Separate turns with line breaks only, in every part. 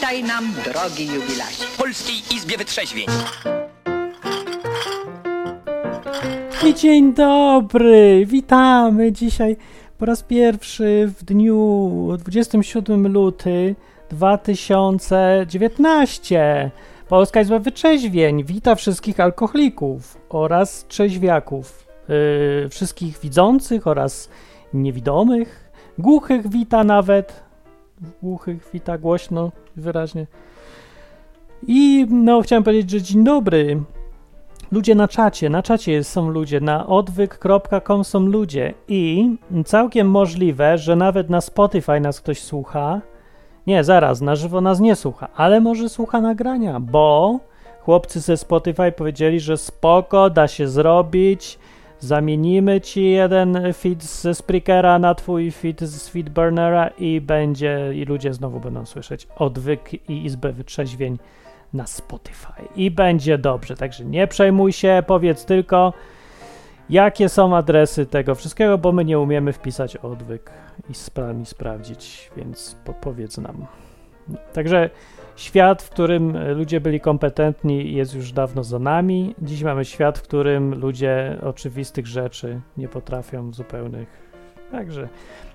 Witaj nam, drogi jubilacie.
W Polskiej Izbie Wytrzeźwień.
I dzień dobry, witamy dzisiaj po raz pierwszy w dniu 27 luty 2019. Polska Izba Wytrzeźwień wita wszystkich alkoholików oraz trzeźwiaków, yy, wszystkich widzących oraz niewidomych, głuchych wita nawet, głuchych wita głośno, wyraźnie. I no, chciałem powiedzieć, że dzień dobry. Ludzie na czacie, na czacie są ludzie, na odwyk.com są ludzie i całkiem możliwe, że nawet na Spotify nas ktoś słucha. Nie, zaraz, na żywo nas nie słucha, ale może słucha nagrania, bo chłopcy ze Spotify powiedzieli, że spoko, da się zrobić. Zamienimy ci jeden feed ze Spreakera na twój feed z Feedburnera i będzie, i ludzie znowu będą słyszeć odwyk i izbę wytrzeźwień na Spotify. I będzie dobrze, także nie przejmuj się, powiedz tylko, jakie są adresy tego wszystkiego, bo my nie umiemy wpisać odwyk i spra- sprawdzić, więc podpowiedz nam. Także świat, w którym ludzie byli kompetentni, jest już dawno za nami. Dziś mamy świat, w którym ludzie oczywistych rzeczy nie potrafią zupełnych. Także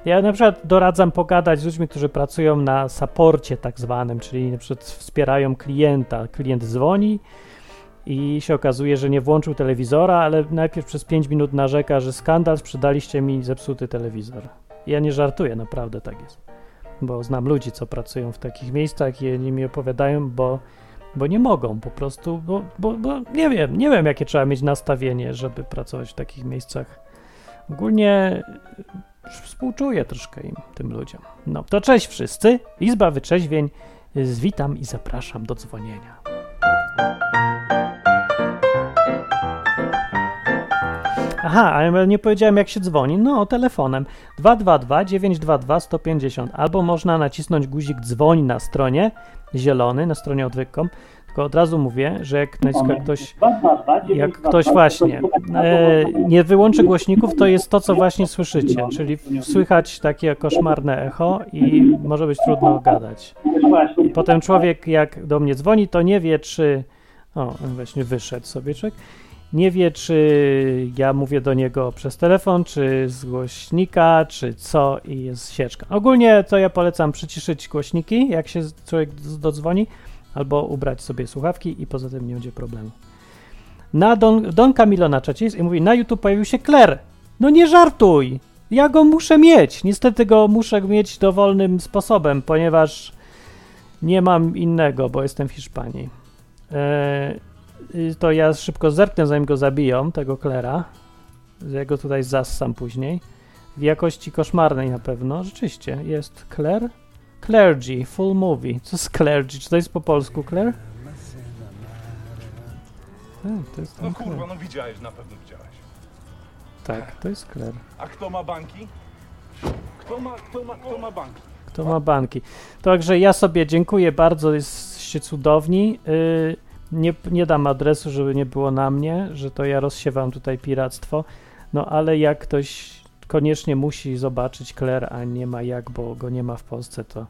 ja na przykład doradzam pogadać z ludźmi, którzy pracują na saporcie tak zwanym, czyli na przykład wspierają klienta. Klient dzwoni i się okazuje, że nie włączył telewizora, ale najpierw przez 5 minut narzeka, że skandal, sprzedaliście mi zepsuty telewizor. Ja nie żartuję, naprawdę tak jest. Bo znam ludzi, co pracują w takich miejscach i oni mi opowiadają, bo, bo nie mogą po prostu, bo, bo, bo nie wiem, nie wiem jakie trzeba mieć nastawienie, żeby pracować w takich miejscach. Ogólnie współczuję troszkę im, tym ludziom. No to cześć wszyscy, Izba Wytrzeźwień, witam i zapraszam do dzwonienia. Aha, ale nie powiedziałem jak się dzwoni. No, telefonem 222 922 150 albo można nacisnąć guzik dzwoń na stronie zielony, na stronie odwyk.com. Tylko od razu mówię, że jak ktoś, jak ktoś właśnie e, nie wyłączy głośników, to jest to, co właśnie słyszycie, czyli słychać takie koszmarne echo i może być trudno gadać. I potem człowiek, jak do mnie dzwoni, to nie wie, czy. O, właśnie wyszedł sobie człowiek. Nie wie, czy ja mówię do niego przez telefon, czy z głośnika, czy co i jest sieczka. Ogólnie to ja polecam przyciszyć głośniki, jak się człowiek dodzwoni, albo ubrać sobie słuchawki i poza tym nie będzie problemu. Na Don, Don Camilo na czacie i mówi, na YouTube pojawił się Claire. No nie żartuj! Ja go muszę mieć. Niestety go muszę mieć dowolnym sposobem, ponieważ nie mam innego, bo jestem w Hiszpanii. Eee, to ja szybko zerknę, zanim go zabiją, tego Klera. Ja go tutaj zassam później. W jakości koszmarnej na pewno. Rzeczywiście, jest Claire. Clergy, full movie. Co z Clergy? Czy to jest po polsku, Claire? Tak, to jest
No kurwa,
Claire.
no widziałeś, na pewno widziałeś.
Tak, to jest Claire.
A kto ma banki? Kto ma, kto ma, kto ma banki?
Kto ma banki. Także ja sobie dziękuję bardzo, jesteście cudowni. Yy, nie, nie dam adresu, żeby nie było na mnie, że to ja rozsiewam tutaj piractwo. No ale jak ktoś koniecznie musi zobaczyć Claire, a nie ma jak, bo go nie ma w Polsce, to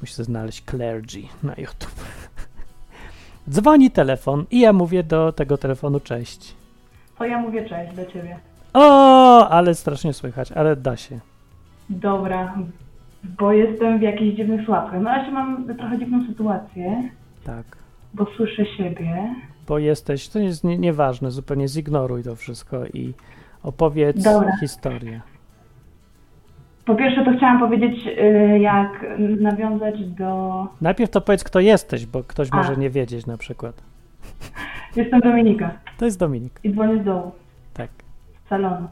musi znaleźć Clergy na YouTube. Dzwoni telefon i ja mówię do tego telefonu cześć.
To ja mówię cześć do ciebie.
O, ale strasznie słychać, ale da się.
Dobra, bo jestem w jakichś dziwnych słuchawkach. No ja się mam trochę dziwną sytuację,
Tak.
Bo słyszę siebie.
bo jesteś, to jest nie, nieważne, zupełnie zignoruj to wszystko i opowiedz
Dobra.
historię.
Po pierwsze to chciałam powiedzieć, y, jak nawiązać do...
Najpierw to powiedz, kto jesteś, bo ktoś
A.
może nie wiedzieć na przykład.
Jestem Dominika
To jest Dominik.
i dzwonię z dołu,
Tak,
z salonu.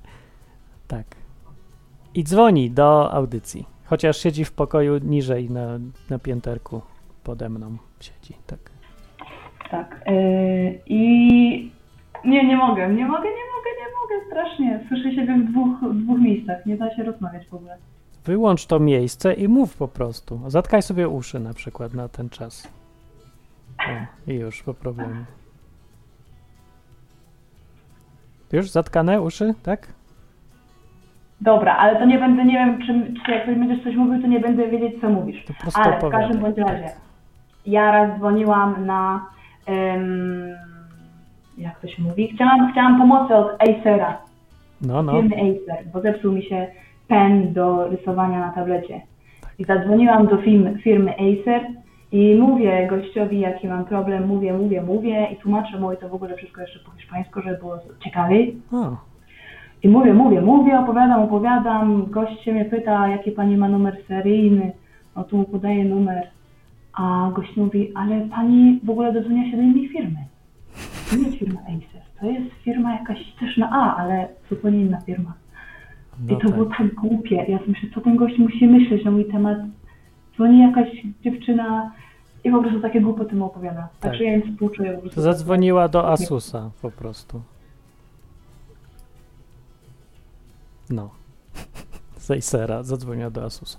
tak. I dzwoni do audycji, chociaż siedzi w pokoju niżej na, na pięterku pode mną siedzi, tak.
Tak. y, I nie, nie mogę, nie mogę, nie mogę, nie mogę, strasznie. Słyszę siebie w dwóch, w dwóch miejscach, nie da się rozmawiać w ogóle.
Wyłącz to miejsce i mów po prostu. Zatkaj sobie uszy na przykład na ten czas. O, i już po problemie. Już zatkane uszy, tak?
Dobra, ale to nie będę, nie wiem, czy, czy jak będziesz coś mówił, to nie będę wiedzieć, co mówisz.
To po prostu
Ale w każdym bądź razie, ja raz dzwoniłam na, em, jak to się mówi, chciałam, chciałam pomocy od Acera,
No, no.
firmy Acer, bo zepsuł mi się pen do rysowania na tablecie. I zadzwoniłam do firmy, firmy Acer i mówię gościowi, jaki mam problem, mówię, mówię, mówię i tłumaczę mu i to w ogóle wszystko jeszcze po hiszpańsku, żeby było ciekawiej.
O,
I mówię, mówię, mówię, opowiadam, opowiadam. Gość się mnie pyta, jaki pani ma numer seryjny. No tu mu podaję numer. A gość mówi, ale pani w ogóle dodzwonia się do innej firmy. To nie jest firma Acer. To jest firma jakaś też na A, ale zupełnie inna firma.
no
I to było
tak.
tak głupie. Ja myślę, co ten gość musi myśleć na mój temat. Dzwoni jakaś dziewczyna i po prostu takie głupoty mu opowiada.
Tak.
Także ja im współczuję po prostu.
Zadzwoniła do Asusa po prostu. No. Z Acera zadzwoniła do Asusa.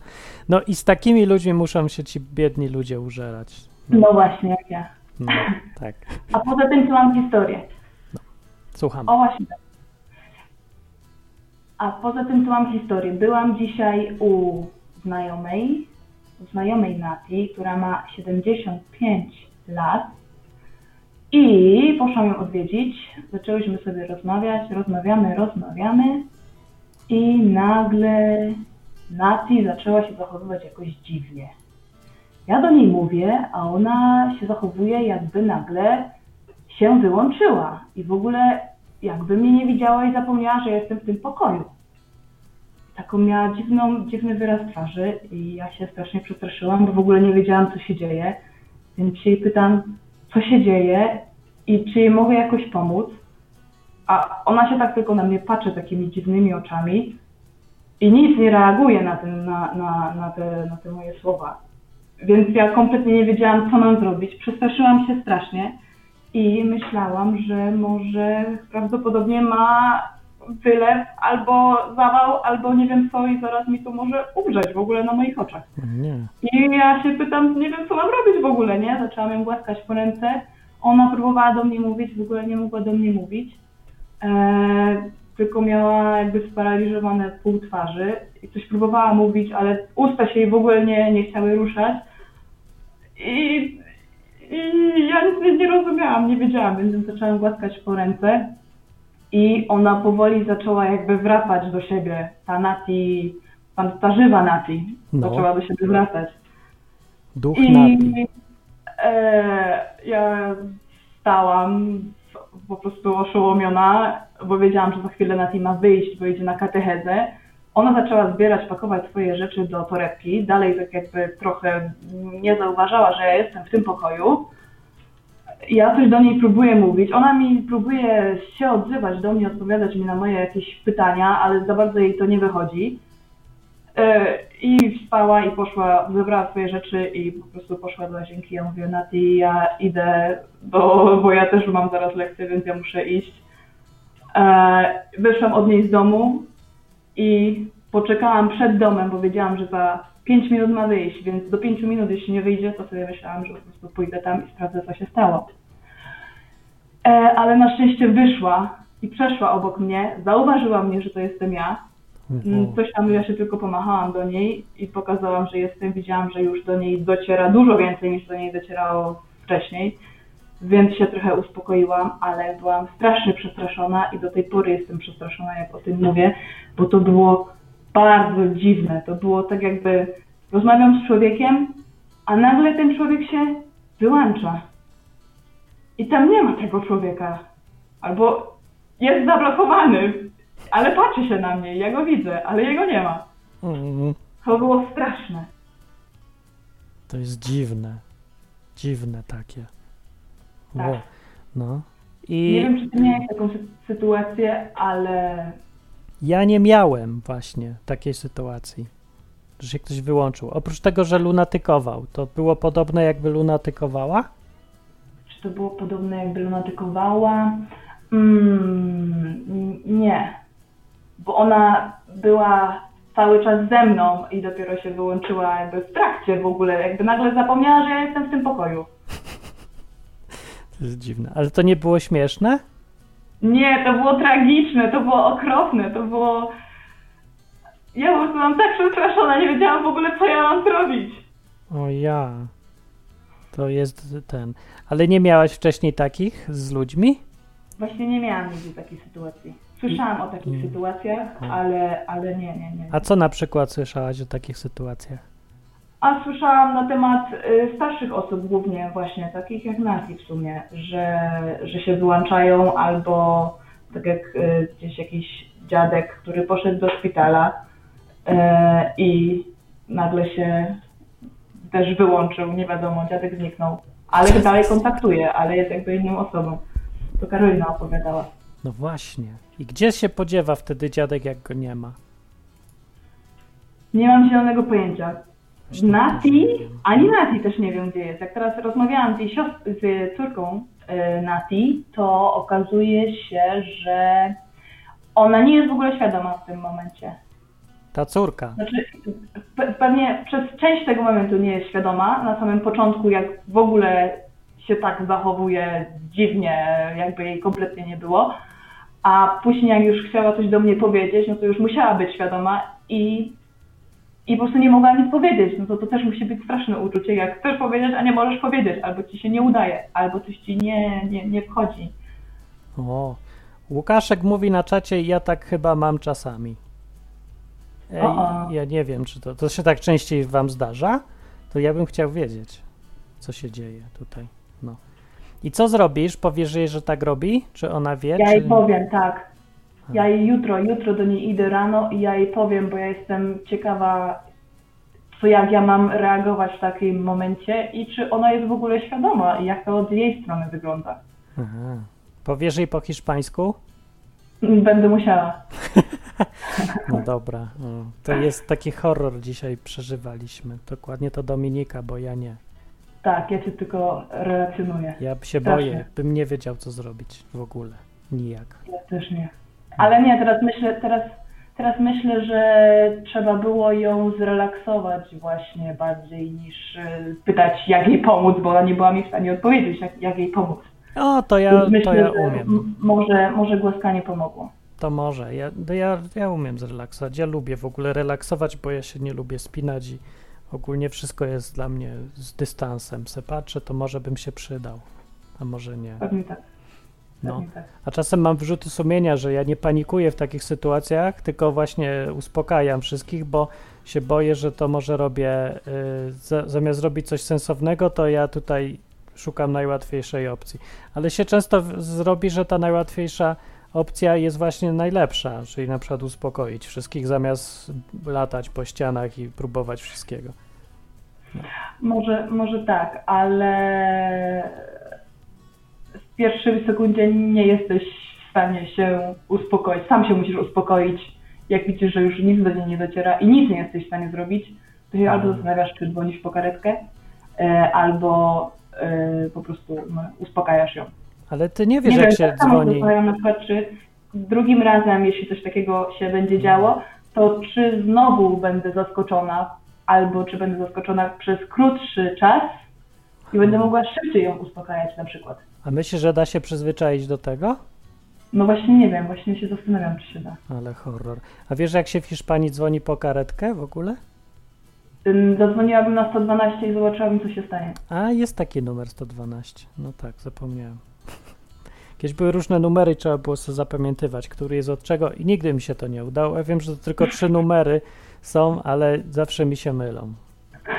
No i z takimi ludźmi muszą się ci biedni ludzie użerać.
No właśnie, jak ja.
No, tak.
A poza tym to mam historię.
Słucham.
O właśnie. A poza tym to mam historię. Byłam dzisiaj u znajomej, u znajomej Nati, która ma 75 lat i poszłam ją odwiedzić. Zaczęłyśmy sobie rozmawiać, rozmawiamy, rozmawiamy i nagle Nati zaczęła się zachowywać jakoś dziwnie. Ja do niej mówię, a ona się zachowuje jakby nagle się wyłączyła i w ogóle jakby mnie nie widziała i zapomniała, że jestem w tym pokoju. Taką miała dziwną, dziwny wyraz twarzy i ja się strasznie przestraszyłam, bo w ogóle nie wiedziałam, co się dzieje. Więc się jej pytam, co się dzieje i czy jej mogę jakoś pomóc. A ona się tak tylko na mnie patrzy takimi dziwnymi oczami i nic nie reaguje na, ten, na, na, na, te, na te moje słowa. Więc ja kompletnie nie wiedziałam, co mam zrobić. Przestraszyłam się strasznie i myślałam, że może prawdopodobnie ma wylew albo zawał, albo nie wiem co i zaraz mi to może umrzeć w ogóle na moich oczach.
Nie.
I ja się pytam, nie wiem co mam robić w ogóle, nie? Zaczęłam ją głaskać po ręce. Ona próbowała do mnie mówić, w ogóle nie mogła do mnie mówić. Eee, tylko miała jakby sparaliżowane pół twarzy i coś próbowała mówić, ale usta się jej w ogóle nie, nie chciały ruszać. I, I ja nic nie, rozumiałam, nie wiedziałam, więc zaczęłam głaskać po ręce. I ona powoli zaczęła jakby wracać do siebie. Ta Nati, tam ta żywa Nati
No.
zaczęła do siebie wracać.
Duch
I
napi.
e, ja stałam po prostu oszołomiona, bo wiedziałam, że za chwilę Nati ma wyjść, bo idzie na katechezę. Ona zaczęła zbierać, pakować swoje rzeczy do torebki. Dalej tak jakby trochę nie zauważała, że ja jestem w tym pokoju. Ja coś do niej próbuję mówić. Ona mi próbuje się odzywać do mnie, odpowiadać mi na moje jakieś pytania, ale za bardzo jej to nie wychodzi. E, I wstała i poszła, zebrała swoje rzeczy i po prostu poszła do łazienki. Ja mówię, Nati, ja idę, bo, bo ja też mam zaraz lekcję, więc ja muszę iść. E, Wyszłam od niej z domu i poczekałam przed domem, bo wiedziałam, że za 5 minut ma wyjść, więc do 5 minut, jeśli nie wyjdzie, to sobie myślałam, że po prostu pójdę tam i sprawdzę, co się stało. E, ale na szczęście wyszła i przeszła obok mnie, zauważyła mnie, że to jestem ja. Mm, Coś tam, ja się tylko pomachałam do niej i pokazałam, że jestem. Widziałam, że już do niej dociera dużo więcej niż do niej docierało wcześniej, więc się trochę uspokoiłam, ale byłam strasznie przestraszona i do tej pory jestem przestraszona, jak o tym mówię, bo to było bardzo dziwne. To było tak, jakby rozmawiam z człowiekiem, a nagle ten człowiek się wyłącza. I tam nie ma tego człowieka. Albo jest zablokowany, ale patrzy się na mnie, ja go widzę, ale jego nie ma.
Mm,
To było straszne.
To jest dziwne. Dziwne takie.
Tak.
Wo- No.
Nie
I
wiem, czy ty miałeś taką sy- sytuację, ale
ja nie miałem właśnie takiej sytuacji, że się ktoś wyłączył. Oprócz tego, że lunatykował. To było podobne jakby lunatykowała?
czy to było podobne jakby lunatykowała? Mm, nie, bo ona była cały czas ze mną i dopiero się wyłączyła jakby w trakcie w ogóle, jakby nagle zapomniała, że ja jestem w tym pokoju.
To jest dziwne. Ale to nie było śmieszne?
Nie, to było tragiczne, to było okropne, to było... Ja po prostu byłam tak przestraszona, nie wiedziałam w ogóle, co ja mam zrobić.
O ja. To jest ten. Ale nie miałaś wcześniej takich z ludźmi?
Właśnie nie miałam nigdy takiej sytuacji. Słyszałam o takich sytuacjach,
Mm.
ale, ale nie, nie, nie.
A co na przykład słyszałaś o takich sytuacjach?
A słyszałam na temat y, starszych osób głównie właśnie, takich jak Nati w sumie, że, że się wyłączają albo tak jak y, gdzieś jakiś dziadek, który poszedł do szpitala y, i nagle się też wyłączył, nie wiadomo, dziadek zniknął, ale się dalej kontaktuje, ale jest jakby inną osobą. To Karolina opowiadała.
No właśnie. I gdzie się podziewa wtedy dziadek, jak go nie ma?
Nie mam zielonego pojęcia.
Też
Nati, ani Nati też nie wiem, gdzie jest. Jak teraz rozmawiałam z jej siostr, z córką e, Nati, to okazuje się, że ona nie jest w ogóle świadoma w tym momencie.
Ta córka.
Znaczy, pe- pewnie przez część tego momentu nie jest świadoma. Na samym początku, jak w ogóle się tak zachowuje dziwnie, jakby jej kompletnie nie było. A później, jak już chciała coś do mnie powiedzieć, no to już musiała być świadoma i, i po prostu nie mogła nic powiedzieć. No to to też musi być straszne uczucie, jak chcesz powiedzieć, a nie możesz powiedzieć, albo ci się nie udaje, albo coś ci nie, nie, nie wchodzi.
O. Łukaszek mówi na czacie, ja tak chyba mam czasami. Ej, ja nie wiem, czy to, to się tak częściej wam zdarza. To ja bym chciał wiedzieć, co się dzieje tutaj. No. I co zrobisz? Powiesz jej, że tak robi? Czy ona wie?
Ja
czy...
jej powiem, tak. Ja jej jutro, jutro do niej idę rano i ja jej powiem, bo ja jestem ciekawa, co jak ja mam reagować w takim momencie i czy ona jest w ogóle świadoma i jak to od jej strony wygląda.
Aha. Powiesz jej po hiszpańsku?
Będę musiała.
No dobra. O, to jest taki horror dzisiaj przeżywaliśmy. Dokładnie to Dominika, bo ja nie.
Tak, ja cię tylko relacjonuję.
Ja się
Strasznie.
boję, bym nie wiedział, co zrobić w ogóle. Nijak.
Ja też nie. Ale nie, teraz myślę, teraz, teraz myślę, że trzeba było ją zrelaksować właśnie bardziej niż y, pytać, jak jej pomóc, bo ona nie była mi w stanie odpowiedzieć, jak, jak jej pomóc.
O, to ja,
Więc
to
myślę,
ja umiem.
może, może głaskanie pomogło.
To może. Ja, ja, ja umiem zrelaksować. Ja lubię w ogóle relaksować, bo ja się nie lubię spinać i ogólnie wszystko jest dla mnie z dystansem. Se patrzę, to może bym się przydał, a może nie.
Pewnie tak.
No.
Tak.
A czasem mam wyrzuty sumienia, że ja nie panikuję w takich sytuacjach, tylko właśnie uspokajam wszystkich, bo się boję, że to może robię, y, za, zamiast robić coś sensownego, to ja tutaj szukam najłatwiejszej opcji. Ale się często w- zrobi, że ta najłatwiejsza opcja jest właśnie najlepsza, czyli na przykład uspokoić wszystkich zamiast latać po ścianach i próbować wszystkiego.
Może, może tak, ale w pierwszej sekundzie nie jesteś w stanie się uspokoić. Sam się musisz uspokoić. Jak widzisz, że już nic do niej nie dociera i nic nie jesteś w stanie zrobić, to się albo zastanawiasz, czy dzwonisz po karetkę, e, albo e, po prostu no, uspokajasz ją.
Ale ty nie wiesz,
nie
jak
wiem,
się
tak
dzwoni.
zastanawiam na przykład, czy drugim razem, jeśli coś takiego się będzie działo, to czy znowu będę zaskoczona, albo czy będę zaskoczona przez krótszy czas i będę mogła szybciej ją uspokajać na przykład.
A myślisz, że da się przyzwyczaić do tego?
No właśnie nie wiem, właśnie się zastanawiam, czy się da.
Ale horror. A wiesz, jak się w Hiszpanii dzwoni po karetkę w ogóle?
Ym, Zadzwoniłabym na 112 i zobaczyłabym, co się stanie.
A, jest taki numer 112. No tak, zapomniałem. Kiedyś były różne numery i trzeba było sobie zapamiętywać, który jest od czego i nigdy mi się to nie udało. Ja wiem, że to tylko trzy numery są, ale zawsze mi się mylą.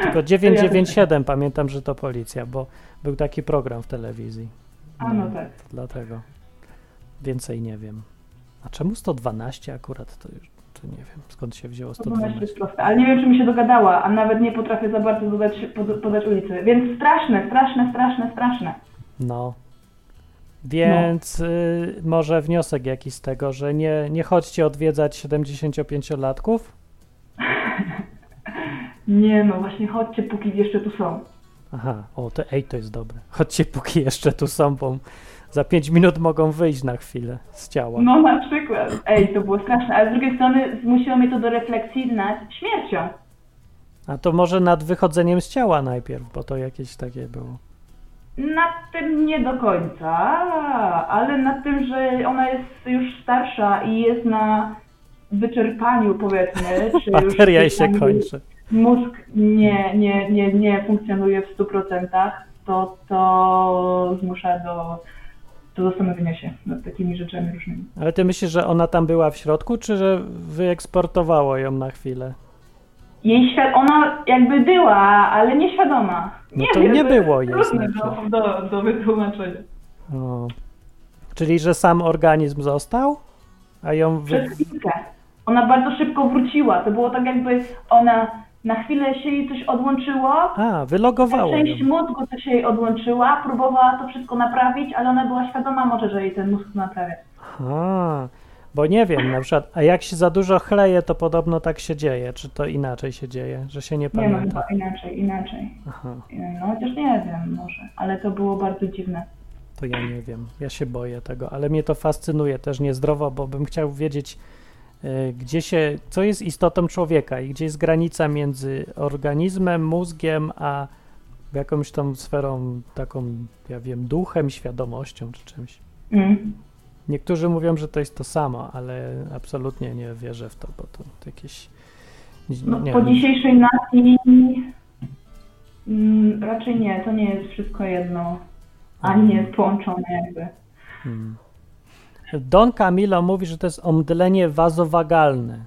Tylko 997 pamiętam, że to policja, bo był taki program w telewizji.
A no tak.
Dlatego więcej nie wiem. A czemu 112 akurat? To już to nie wiem, skąd się wzięło
112
112.
jest proste, ale nie wiem, czy mi się dogadała, a nawet nie potrafię za bardzo dodać, pod, podać ulicy. Więc straszne, straszne, straszne, straszne.
No. Więc y, może wniosek jakiś z tego, że nie, nie chodźcie odwiedzać 75-latków?
Nie no, właśnie chodźcie, póki jeszcze tu są.
Aha, o, to, ej, to jest dobre. Chodźcie, póki jeszcze tu są, bo za 5 minut mogą wyjść na chwilę z ciała.
No na przykład. Ej, to było straszne, ale z drugiej strony zmusiło mnie to do refleksji nad śmiercią.
A to może nad wychodzeniem z ciała najpierw, bo to jakieś takie było.
Nad tym nie do końca, ale nad tym, że ona jest już starsza i jest na wyczerpaniu powiedzmy, czy już
Bateria
gdzieś
się kończy.
mózg nie, nie, nie, nie funkcjonuje w 100%, to to zmusza do, do zastanowienia się nad takimi rzeczami różnymi.
Ale ty myślisz, że ona tam była w środku, czy że wyeksportowało ją na chwilę?
Jej ona jakby była, ale nieświadoma.
No to nie
to
było
jest
jej
trudne do, do, do wytłumaczenia.
O. Czyli, że sam organizm został, a ją wy...
Przez chwilkę. Ona bardzo szybko wróciła. To było tak jakby ona na chwilę się jej coś odłączyło.
A,
Ta
wylogowało
część
ją.
mózgu się jej odłączyła, próbowała to wszystko naprawić, ale ona była świadoma może, że jej ten mózg naprawia.
A, bo nie wiem, na przykład, a jak się za dużo chleje, to podobno tak się dzieje. Czy to inaczej się dzieje, że się nie
Nie no,
pamięta?
chyba inaczej, inaczej.
Aha,
No chociaż nie wiem może, ale to było bardzo dziwne.
to ja nie wiem. Ja się boję tego, ale mnie to fascynuje też niezdrowo, bo bym chciał wiedzieć, y, gdzie się, co jest istotą człowieka i gdzie jest granica między organizmem, mózgiem, a jakąś tą sferą taką, ja wiem, duchem, świadomością czy czymś.
Mm.
Niektórzy mówią, że to jest to samo, ale absolutnie nie wierzę w to, bo to jakieś.
No, po
wiem.
dzisiejszej nacji mm, raczej nie, to nie jest wszystko jedno, ani nie jest połączone jakby.
Hmm. Don Camilo mówi, że to jest omdlenie wazowagalne.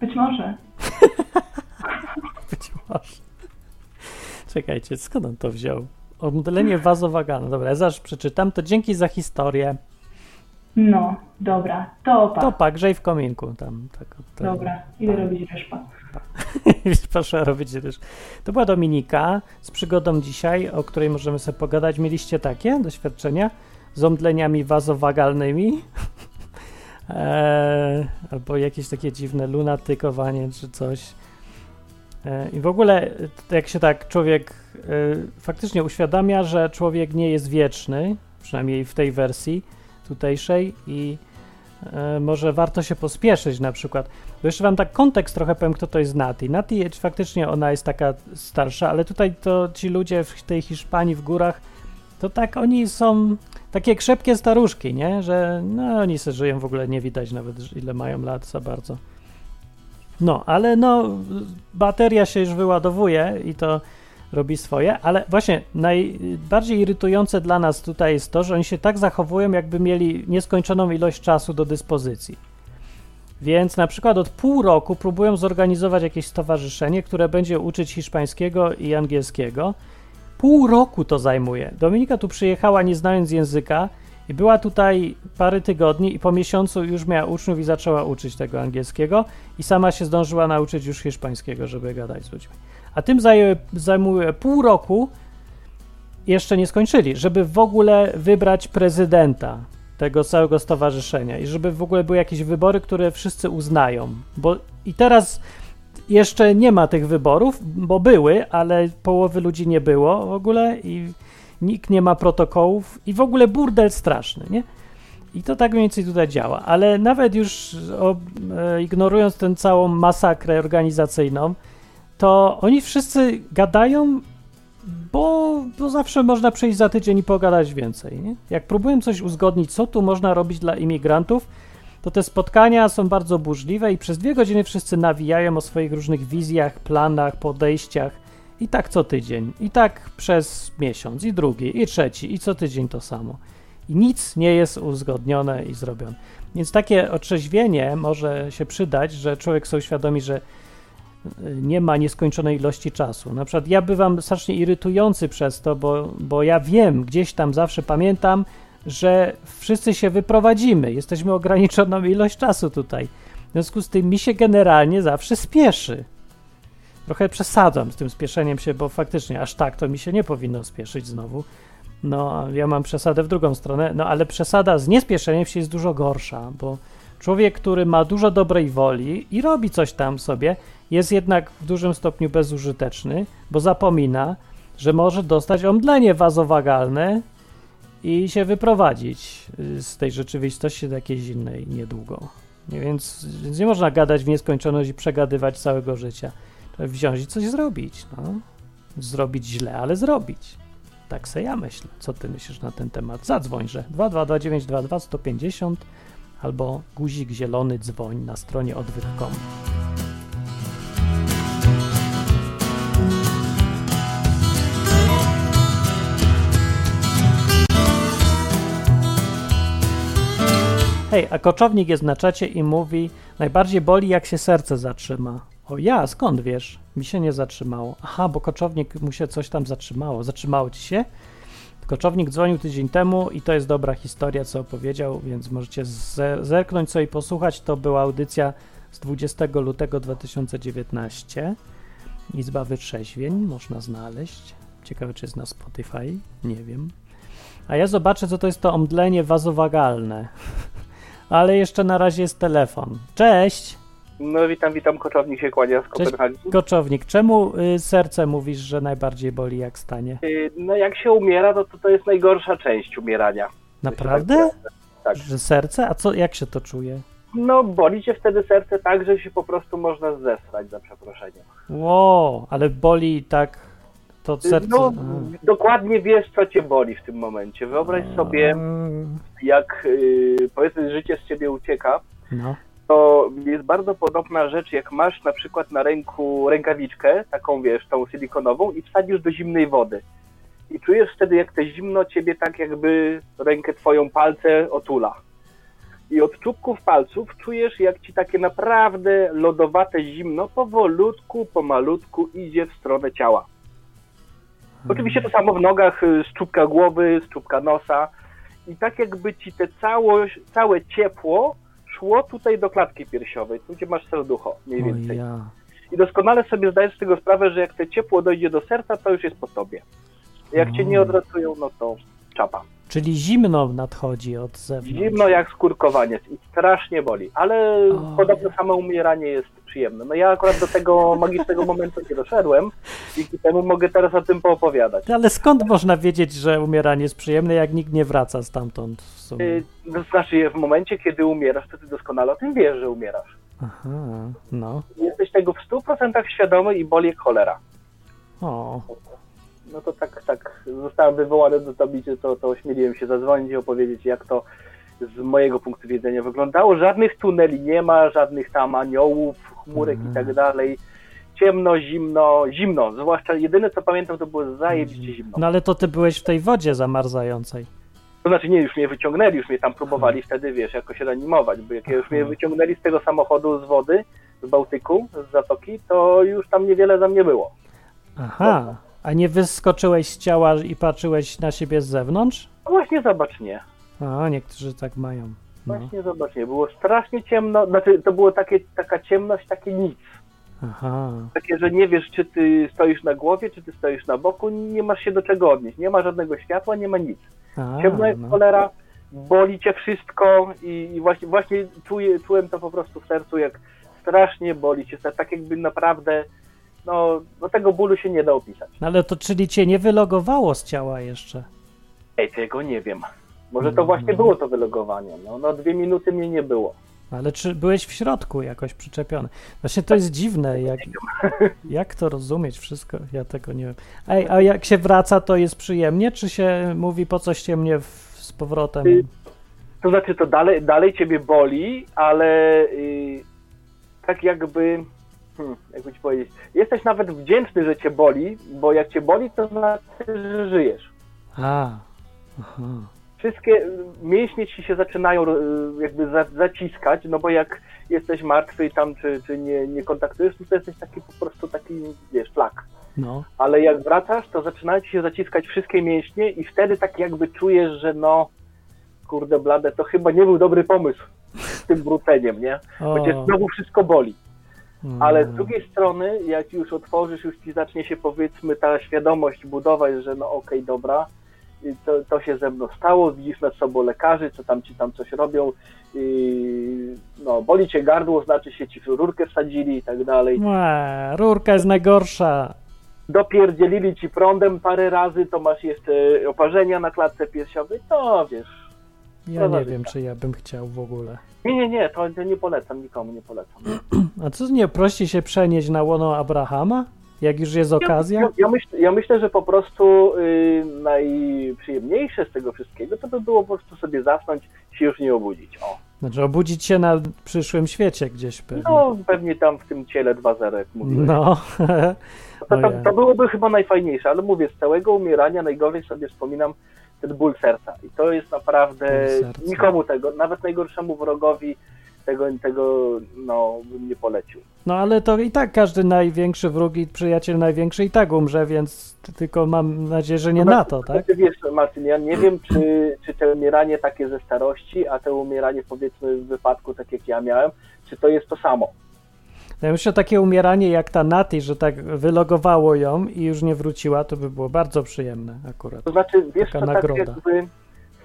Być może.
Być może. Czekajcie, skąd on to wziął? Omdlenie wazowagalne. Dobra, ja zaraz przeczytam. To dzięki za historię.
No, dobra, to pa.
To pak, grzej w kominku. Tam, tak, tak.
Dobra, idę robić reszpa.
Proszę robić też. To była Dominika z przygodą dzisiaj, o której możemy sobie pogadać. Mieliście takie doświadczenia z omdleniami wazowagalnymi? Eee, albo jakieś takie dziwne lunatykowanie czy coś. Eee, I w ogóle, to jak się tak człowiek e, faktycznie uświadamia, że człowiek nie jest wieczny, przynajmniej w tej wersji tutejszej, i e, może warto się pospieszyć na przykład. Bo jeszcze wam tak kontekst trochę powiem, kto to jest Nati. Nati faktycznie ona jest taka starsza, ale tutaj to ci ludzie w tej Hiszpanii w górach, to tak oni są takie krzepkie staruszki, nie? Że no oni se żyją w ogóle nie widać nawet ile mają lat za bardzo. No, ale no bateria się już wyładowuje i to robi swoje, ale właśnie najbardziej irytujące dla nas tutaj jest to, że oni się tak zachowują, jakby mieli nieskończoną ilość czasu do dyspozycji. Więc na przykład od pół roku próbują zorganizować jakieś stowarzyszenie, które będzie uczyć hiszpańskiego i angielskiego. Pół roku to zajmuje. Dominika tu przyjechała nie znając języka i była tutaj parę tygodni i po miesiącu już miała uczniów i zaczęła uczyć tego angielskiego i sama się zdążyła nauczyć już hiszpańskiego, żeby gadać z ludźmi. A tym zajęły, zajmuje pół roku, jeszcze nie skończyli, żeby w ogóle wybrać prezydenta tego całego stowarzyszenia i żeby w ogóle były jakieś wybory, które wszyscy uznają. Bo i teraz jeszcze nie ma tych wyborów, bo były, ale połowy ludzi nie było w ogóle i nikt nie ma protokołów i w ogóle burdel straszny, nie? I to tak mniej więcej tutaj działa, ale nawet już o, e, ignorując tę całą masakrę organizacyjną, to oni wszyscy gadają, bo, bo zawsze można przyjść za tydzień i pogadać więcej. Nie? Jak próbuję coś uzgodnić, co tu można robić dla imigrantów, to te spotkania są bardzo burzliwe i przez dwie godziny wszyscy nawijają o swoich różnych wizjach, planach, podejściach i tak co tydzień, i tak przez miesiąc, i drugi, i trzeci, i co tydzień to samo. I nic nie jest uzgodnione i zrobione. Więc takie otrzeźwienie może się przydać, że człowiek sobie uświadomi, że y, nie ma nieskończonej ilości czasu. Na przykład ja bywam strasznie irytujący przez to, bo, bo ja wiem, gdzieś tam zawsze pamiętam, że wszyscy się wyprowadzimy. Jesteśmy ograniczoną ilość czasu tutaj. W związku z tym mi się generalnie zawsze spieszy. Trochę przesadzam z tym spieszeniem się, bo faktycznie aż tak to mi się nie powinno spieszyć znowu. No, ja mam przesadę w drugą stronę, no ale przesada z niespieszeniem się jest dużo gorsza, bo człowiek, który ma dużo dobrej woli i robi coś tam sobie, jest jednak w dużym stopniu bezużyteczny, bo zapomina, że może dostać omdlenie wazowagalne i się wyprowadzić y, z tej rzeczywistości do jakiejś innej niedługo. Nie, Więc, więc nie można gadać w nieskończoność i przegadywać całego życia. Wziąć i coś zrobić. No. Zrobić źle, ale zrobić. Tak se ja myślę. Co ty myślisz na ten temat? Zadzwoń, że 222922150 albo guzik zielony dzwoń na stronie odwyk.com. Hej, a koczownik jest na czacie i mówi, najbardziej boli jak się serce zatrzyma. O ja, skąd wiesz? Mi się nie zatrzymało. Aha, bo koczownik mu się coś tam zatrzymało. Zatrzymało ci się? Koczownik dzwonił tydzień temu i to jest dobra historia, co opowiedział, więc możecie ze- zerknąć sobie i posłuchać. To była audycja z 20 lutego 2019. Izba Wytrzeźwień można znaleźć. Ciekawe, czy jest na Spotify. Nie wiem. A ja zobaczę, co to jest to omdlenie wazowagalne. Ale jeszcze na razie jest telefon. Cześć!
No witam, witam, koczownik się kłania z Kopenhagi.
Koczownik, czemu y, serce mówisz, że najbardziej boli jak stanie?
Y, No jak się umiera, to, to to jest najgorsza część umierania.
Naprawdę?
Tak.
Że serce? A co, jak się to czuje?
No boli cię wtedy serce tak, że się po prostu można zesrać, za przeproszeniem.
Ło, ale boli tak to
Y,
serce.
No dokładnie wiesz, co cię boli w tym momencie. Wyobraź sobie, jak y, powiedzmy życie z ciebie ucieka,
No.
To jest bardzo podobna rzecz, jak masz na przykład na ręku rękawiczkę, taką wiesz, tą silikonową i wsadzisz do zimnej wody. I czujesz wtedy, jak to zimno ciebie tak jakby rękę twoją palce otula. I od czubków palców czujesz, jak ci takie naprawdę lodowate zimno powolutku, pomalutku idzie w stronę ciała. Oczywiście to samo w nogach, z czubka głowy, z czubka nosa. I tak jakby ci te całość, całe ciepło szło tutaj do klatki piersiowej, tu gdzie masz serducho mniej więcej.
ja.
I doskonale sobie zdajesz z tego sprawę, że jak te ciepło dojdzie do serca, to już jest po tobie. Jak cię nie odratują, no to czapa.
Czyli zimno nadchodzi od zewnątrz.
Zimno jak skórkowaniec i strasznie boli, ale
O.
podobno samo umieranie jest przyjemne. No ja akurat do tego magicznego momentu nie doszedłem, dzięki temu mogę teraz o tym poopowiadać.
Ale skąd można wiedzieć, że umieranie jest przyjemne, jak nikt nie wraca stamtąd w sumie?
Y, To znaczy, w momencie, kiedy umierasz, to ty doskonale o tym wiesz, że umierasz.
Aha, no.
Jesteś tego w 100% świadomy i boli jak cholera.
O,
No to tak, tak, zostałem wywołany do tablicy, to, to ośmieliłem się zadzwonić i opowiedzieć, jak to z mojego punktu widzenia wyglądało. Żadnych tuneli nie ma, żadnych tam aniołów, chmurek i tak dalej. Ciemno, zimno, zimno. Zwłaszcza jedyne, co pamiętam, to było zajebiście zimno.
no ale to ty byłeś w tej wodzie zamarzającej.
To znaczy nie, już mnie wyciągnęli, już mnie tam próbowali wtedy, wiesz, jakoś reanimować, bo jak już mnie wyciągnęli z tego samochodu z wody, z Bałtyku, z zatoki, to już tam niewiele za mnie było.
Aha, a nie wyskoczyłeś z ciała i patrzyłeś na siebie z zewnątrz?
No właśnie zobacz, nie.
A, niektórzy tak mają. No.
Właśnie zobacz, nie. Było strasznie ciemno, znaczy to było takie, taka ciemność, takie nic.
Aha,
Takie, że nie wiesz, czy ty stoisz na głowie, czy ty stoisz na boku, nie masz się do czego odnieść. Nie ma żadnego światła, nie ma nic.
a,
Ciemno jak
no.
cholera, boli cię wszystko i, i właśnie, właśnie czuję, czułem to po prostu w sercu, jak strasznie boli cię tak jakby naprawdę, no, no tego bólu się nie da opisać.
No ale to czyli cię nie wylogowało z ciała jeszcze?
Ej, tego nie wiem. Może to właśnie było to wylogowanie. No, no dwie minuty mnie nie było.
Ale czy byłeś w środku jakoś przyczepiony? Właśnie to jest dziwne, jak, jak to rozumieć wszystko, ja tego nie wiem. Ej, a jak się wraca, to jest przyjemnie, czy się mówi po coś mnie w, z powrotem?
Y, To znaczy, to dalej, dalej ciebie boli, ale y, tak jakby, hmm, jakby ci powiedzieć, jesteś nawet wdzięczny, że cię boli, bo jak cię boli, to znaczy, że żyjesz.
A, aha.
Wszystkie mięśnie ci się zaczynają y, jakby za, zaciskać, no bo jak jesteś martwy i tam, czy, czy nie, nie kontaktujesz, to jesteś taki po prostu taki, wiesz, flak.
No,
ale jak wracasz, to zaczynają ci się zaciskać wszystkie mięśnie i wtedy tak jakby czujesz, że no, kurde blade, to chyba nie był dobry pomysł z tym wróceniem, nie? Bo cię znowu wszystko boli. Ale z
Mm.
drugiej strony, jak już otworzysz, już ci zacznie się powiedzmy ta świadomość budować, że no okej, dobra, i to, to się ze mną stało, widzisz nad sobą lekarzy, co tam ci tam coś robią, i, no boli cię gardło, znaczy się ci rurkę wsadzili i tak dalej.
Łe, rurka jest najgorsza.
dopierdzielili ci prądem parę razy, to masz jeszcze oparzenia na klatce piersiowej, to wiesz.
Ja nie wiem, czy ja bym chciał w ogóle.
Nie, nie, nie, to, nie polecam, nikomu nie polecam.
A co nie prościej się przenieść na łono Abrahama? Jak już jest okazja?
Ja, ja, myśl, ja myślę, że po prostu y, najprzyjemniejsze z tego wszystkiego to by było po prostu sobie zasnąć, się już nie obudzić. O.
Znaczy obudzić się na przyszłym świecie gdzieś pewnie.
No, pewnie tam w tym ciele 2.0, jak mówiłem.
No.
To, to, to byłoby chyba najfajniejsze, ale mówię, z całego umierania najgorzej sobie wspominam ten ból serca. I to jest naprawdę nikomu tego, nawet najgorszemu wrogowi tego, tego no, bym nie polecił.
No ale to i tak każdy największy wróg i przyjaciel największy i tak umrze, więc tylko mam nadzieję, że nie na to, tak?
Znaczy, wiesz, Marcin, ja nie wiem, czy, czy to umieranie takie ze starości, a to umieranie powiedzmy w wypadku, tak jak ja miałem, czy to jest to samo.
Ja myślę, takie umieranie jak ta Nati, że tak wylogowało ją i już nie wróciła, to by było bardzo przyjemne akurat.
To znaczy, wiesz,
Taka
to tak
nagroda.
jakby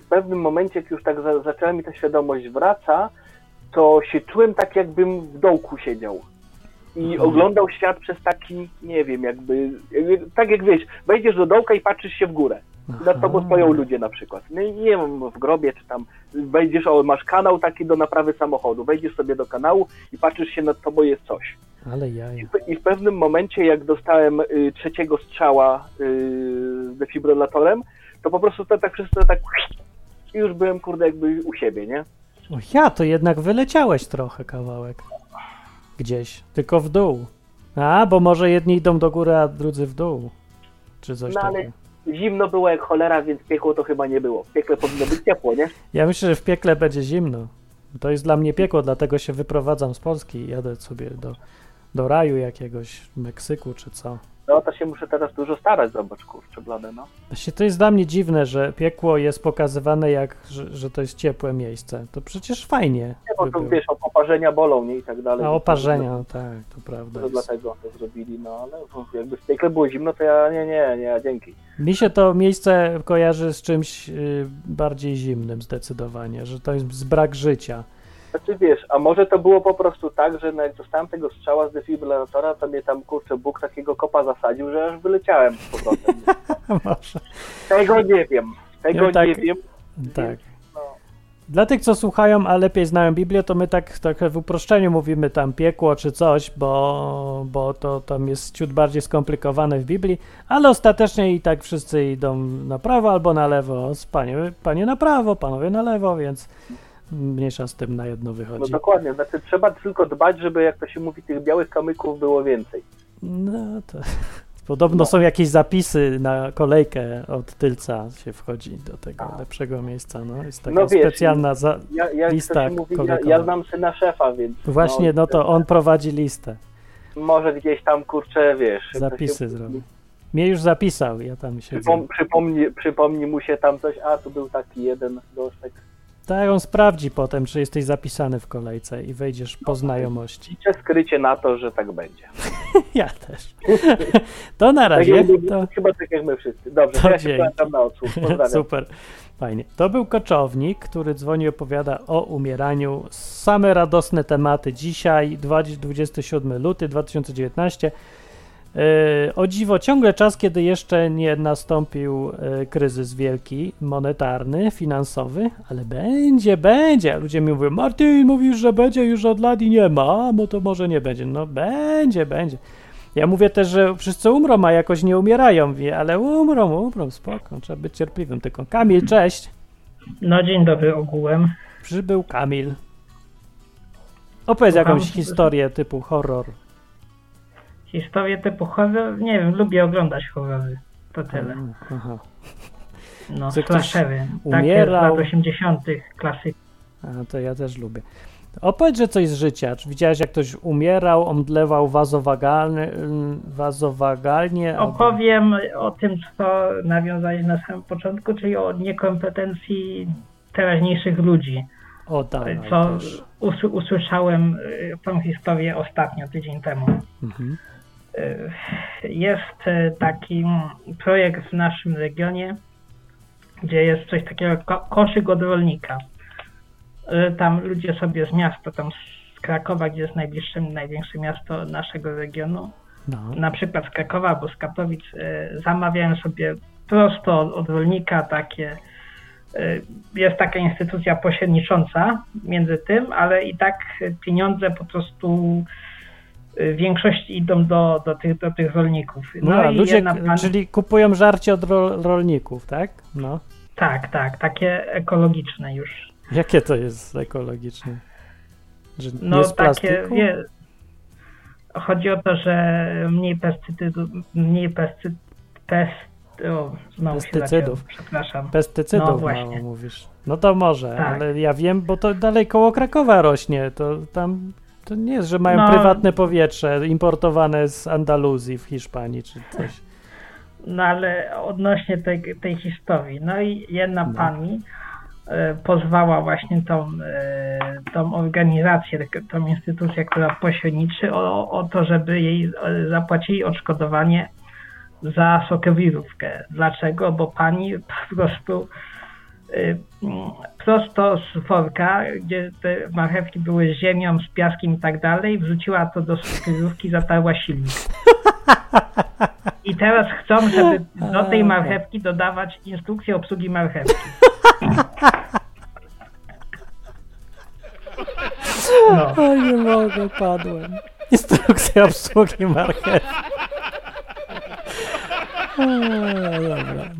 w pewnym momencie, jak już tak za, zaczęła mi ta świadomość wraca, to się czułem tak, jakbym w dołku siedział. I
Mhm.
oglądał świat przez taki, nie wiem, jakby, jakby, tak jak wiesz, wejdziesz do dołka i patrzysz się w górę. I nad tobą stoją ludzie na przykład. No i nie wiem, w grobie czy tam wejdziesz, o, masz kanał taki do naprawy samochodu, wejdziesz sobie do kanału i patrzysz się nad tobą jest coś.
Ale jaja.
I w pewnym momencie, jak dostałem y, trzeciego strzała y, z defibrylatorem, to po prostu to tak wszystko tak i już byłem, kurde, jakby u siebie, nie?
O ja, to jednak wyleciałeś trochę kawałek. Gdzieś, tylko w dół. A, bo może jedni idą do góry, a drudzy w dół. Czy coś
No
takiego.
Zimno było jak cholera, więc piekło to chyba nie było. W piekle powinno być ciepło, nie?
Ja myślę, że w piekle będzie zimno. To jest dla mnie piekło, dlatego się wyprowadzam z Polski i jadę sobie do, do raju jakiegoś Meksyku czy co.
No to się muszę teraz dużo starać, zobacz, kurczę, blade, no.
Właśnie to jest dla mnie dziwne, że piekło jest pokazywane jak, że, że to jest ciepłe miejsce. To przecież fajnie.
Nie, bo
by
to
było.
wiesz, oparzenia bolą, nie? I tak dalej.
A oparzenia, no tak, to prawda.
To
Jest.
dlatego to zrobili, no ale jakby w piekle było zimno, to ja nie, nie, nie, dzięki.
Mi się to miejsce kojarzy z czymś y, bardziej zimnym zdecydowanie, że to jest brak życia.
Znaczy wiesz, a może to było po prostu tak, że no jak dostałem tego strzała z defibrylatora, to mnie tam kurczę Bóg takiego kopa zasadził, że aż wyleciałem z powrotem. Tego nie wiem. Tego
Ja tak-
nie wiem.
Tak.
No.
Dla tych, co słuchają, a lepiej znają Biblię, to my tak trochę w uproszczeniu mówimy tam piekło czy coś, bo, bo to tam jest ciut bardziej skomplikowane w Biblii, ale ostatecznie i tak wszyscy idą na prawo albo na lewo. Panie, panie na prawo, panowie na lewo, więc mniejsza z tym na jedno
No
wychodzi.
dokładnie, znaczy trzeba tylko dbać, żeby jak to się mówi, tych białych kamyków było więcej.
No to podobno
No.
są jakieś zapisy na kolejkę od tylca się wchodzi do tego lepszego miejsca. No, jest taka
No wiesz,
specjalna za...
Ja, ja,
Lista
się mówi, ja, ja znam syna szefa, więc
Właśnie, no to on prowadzi listę.
może gdzieś tam kurczę, wiesz.
Zapisy
się-
zrobi. Mnie już zapisał, ja tam siedzę.
Przypom, przypomni, przypomni mu się tam coś, a tu był taki jeden gosztek.
Tak, on sprawdzi potem, czy jesteś zapisany w kolejce i wejdziesz po znajomości.
Liczę skrycie na to, że tak będzie.
Ja też. To na
Tak
razie.
jak,
To...
Chyba tak jak my wszyscy. Dobrze,
To
ja się pamiętam na odsłuch.
Super, fajnie. To był koczownik, który dzwoni i opowiada o umieraniu. Same radosne tematy. Dzisiaj, 20 27 luty 2019. Yy, o dziwo, ciągle czas, kiedy jeszcze nie nastąpił yy, kryzys wielki, monetarny, finansowy, ale będzie, będzie. Ludzie mi mówią, Martin, mówisz, że będzie już od lat i nie ma, no to może nie będzie. No będzie, będzie. Ja mówię też, że wszyscy umrą, a jakoś nie umierają, wie, ale umrą, umrą, spoko, trzeba być cierpliwym. Tylko Kamil, cześć.
No dzień dobry ogółem.
Przybył Kamil. Opowiedz jakąś historię typu horror.
Historię typu horror, nie wiem, lubię oglądać horrory. To tyle.
Aha.
No,
Czy
slashery.
umierał?
Takie lat 80 klasyk.
A, to ja też lubię. Opowiedz, że coś z życia. Czy widziałeś, jak ktoś umierał, omdlewał wazowagalnie, wazowagalnie? albo-
Opowiem o tym, co nawiązałeś na samym początku, czyli o niekompetencji teraźniejszych ludzi.
O, dawaj
Co
też.
usły- usłyszałem y, tą historię ostatnio, tydzień temu.
Mhm.
Y, Jest y, taki projekt w naszym regionie, gdzie jest coś takiego koszyk od rolnika. Y, Tam ludzie sobie z miasta, tam z Krakowa, gdzie jest najbliższe, największe miasto naszego regionu,
No.
na przykład z Krakowa albo z Katowic, zamawiają sobie prosto od, rolnika takie. Jest taka instytucja pośrednicząca między tym, ale i tak pieniądze po prostu w większości idą do, do, tych, do tych rolników.
No,
i
ludzie,
pan-
czyli kupują żarcie od ro, rolników, tak? No.
Tak, tak, takie ekologiczne już.
Jakie to jest ekologiczne? Że
No
nie z
takie,
plastiku?
wie, chodzi o to, że mniej pestycydów, mniej pesty, pest, o,
Pestycydów.
przepraszam.
Pestycydów
No
mało
właśnie.
mówisz. No to może,
Tak.
ale ja wiem, bo to dalej koło Krakowa rośnie. To tam to nie jest, że mają
No.
prywatne powietrze importowane z Andaluzji w Hiszpanii czy coś.
No ale odnośnie tej, tej historii, no i jedna
No.
pani e, pozwała właśnie tą, e, tą organizację, tak- tą instytucję, która pośredniczy o, o to, żeby jej e, zapłacili odszkodowanie za sokowirówkę. Dlaczego? Bo pani po prostu prosto z worka, gdzie te marchewki były z ziemią, z piaskiem i tak dalej, wrzuciła to do sokowirówki i zatarła silnik. I teraz chcą, żeby do tej marchewki dodawać instrukcję obsługi marchewki. No,
O nie mogę, padłem. Instrukcja obsługi marchew. O,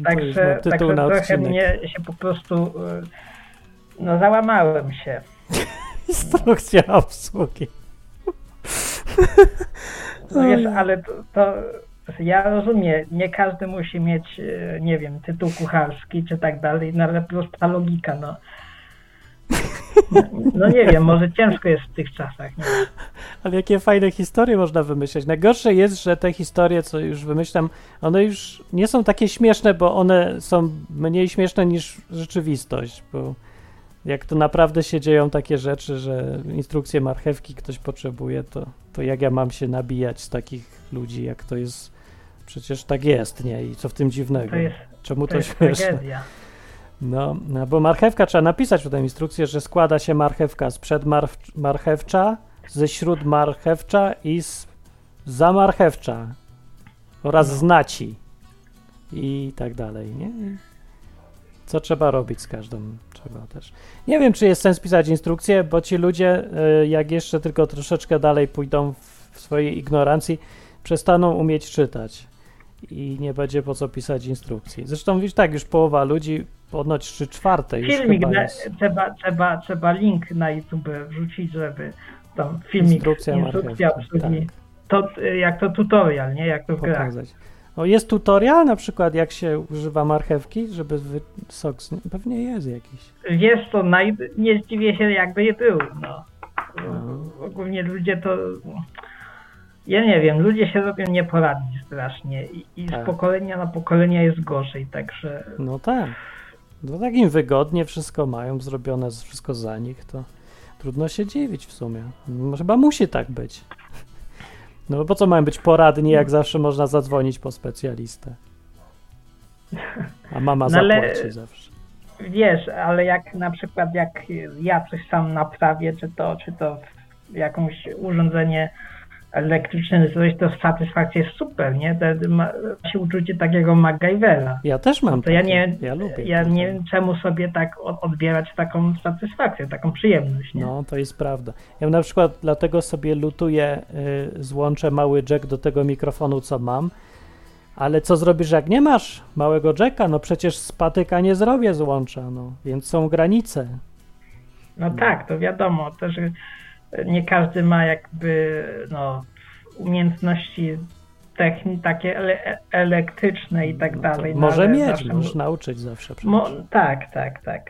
także, także trochę
odcinek.
mnie się po prostu, y, no załamałem się.
Instrukcja obsługi.
No wiesz, ale to, to ja rozumiem, nie każdy musi mieć, y, nie wiem, tytuł kucharski czy tak dalej, no ale prosta logika, no. No nie wiem, może ciężko jest w tych czasach, nie.
Ale jakie fajne historie można wymyśleć. Najgorsze jest, że te historie, co już wymyślam, one już nie są takie śmieszne, bo one są mniej śmieszne niż rzeczywistość, bo jak to naprawdę się dzieją takie rzeczy, że instrukcje marchewki ktoś potrzebuje, to, to jak ja mam się nabijać z takich ludzi, jak to jest, przecież tak jest, nie? I co w tym dziwnego?
To jest,
Czemu
to
to,
jest
śmieszne?
tragedia.
No, no, bo marchewka trzeba napisać w tę instrukcję, że składa się marchewka z przedmarchewcza, ze śródmarchewcza i z zamarchewcza oraz
No.
z naci i tak dalej, nie? Co trzeba robić z każdą? Trzeba też. Nie wiem, czy jest sens pisać instrukcję, bo ci ludzie, y, jak jeszcze tylko troszeczkę dalej pójdą w swojej ignorancji, przestaną umieć czytać i nie będzie po co pisać instrukcji. Zresztą widzisz, tak, już połowa ludzi, ponoć trzy czwarte już
Filmik, na, trzeba, trzeba, trzeba link na YouTube wrzucić, żeby tam filmik,
Instrukcja
instrukcja obsługi, to jak to tutorial, nie? Jak to w grach.
pokazać. O, jest tutorial na przykład, jak się używa marchewki, żeby wy... sok z... Pewnie jest jakiś.
Jest to, naj... nie zdziwię się jakby je był, no.
No.
Ogólnie ludzie to, ja nie wiem, ludzie się robią nieporadni strasznie i, i
Tak.
z pokolenia na pokolenie jest gorzej, także
No tak. No tak im wygodnie wszystko mają zrobione, wszystko za nich, to trudno się dziwić w sumie. No, Chyba musi tak być. No bo po co mają być poradni, jak zawsze można zadzwonić po specjalistę? A mama
No ale-
zapłaci zawsze.
wiesz, ale jak na przykład jak ja coś sam naprawię, czy to, czy to jakąś urządzenie elektryczne, czy coś, to satysfakcja jest super, nie? To ma się uczucie takiego MacGyvera.
Ja też mam
To ja
takie.
nie,
ja lubię
ja nie wiem, czemu sobie tak od- odbierać taką satysfakcję, taką przyjemność, nie?
No, to jest prawda. Ja na przykład dlatego sobie lutuję, y, złączę mały jack do tego mikrofonu, co mam, ale co zrobisz, jak nie masz małego jacka? No przecież z patyka nie zrobię złącza, no, więc są granice.
No tak, to wiadomo, też nie każdy ma jakby no, umiejętności techni takie ele elektryczne i tak
No to
dalej. no,
może mieć,
zawsze
możesz nauczyć zawsze.
Mo tak, tak, tak.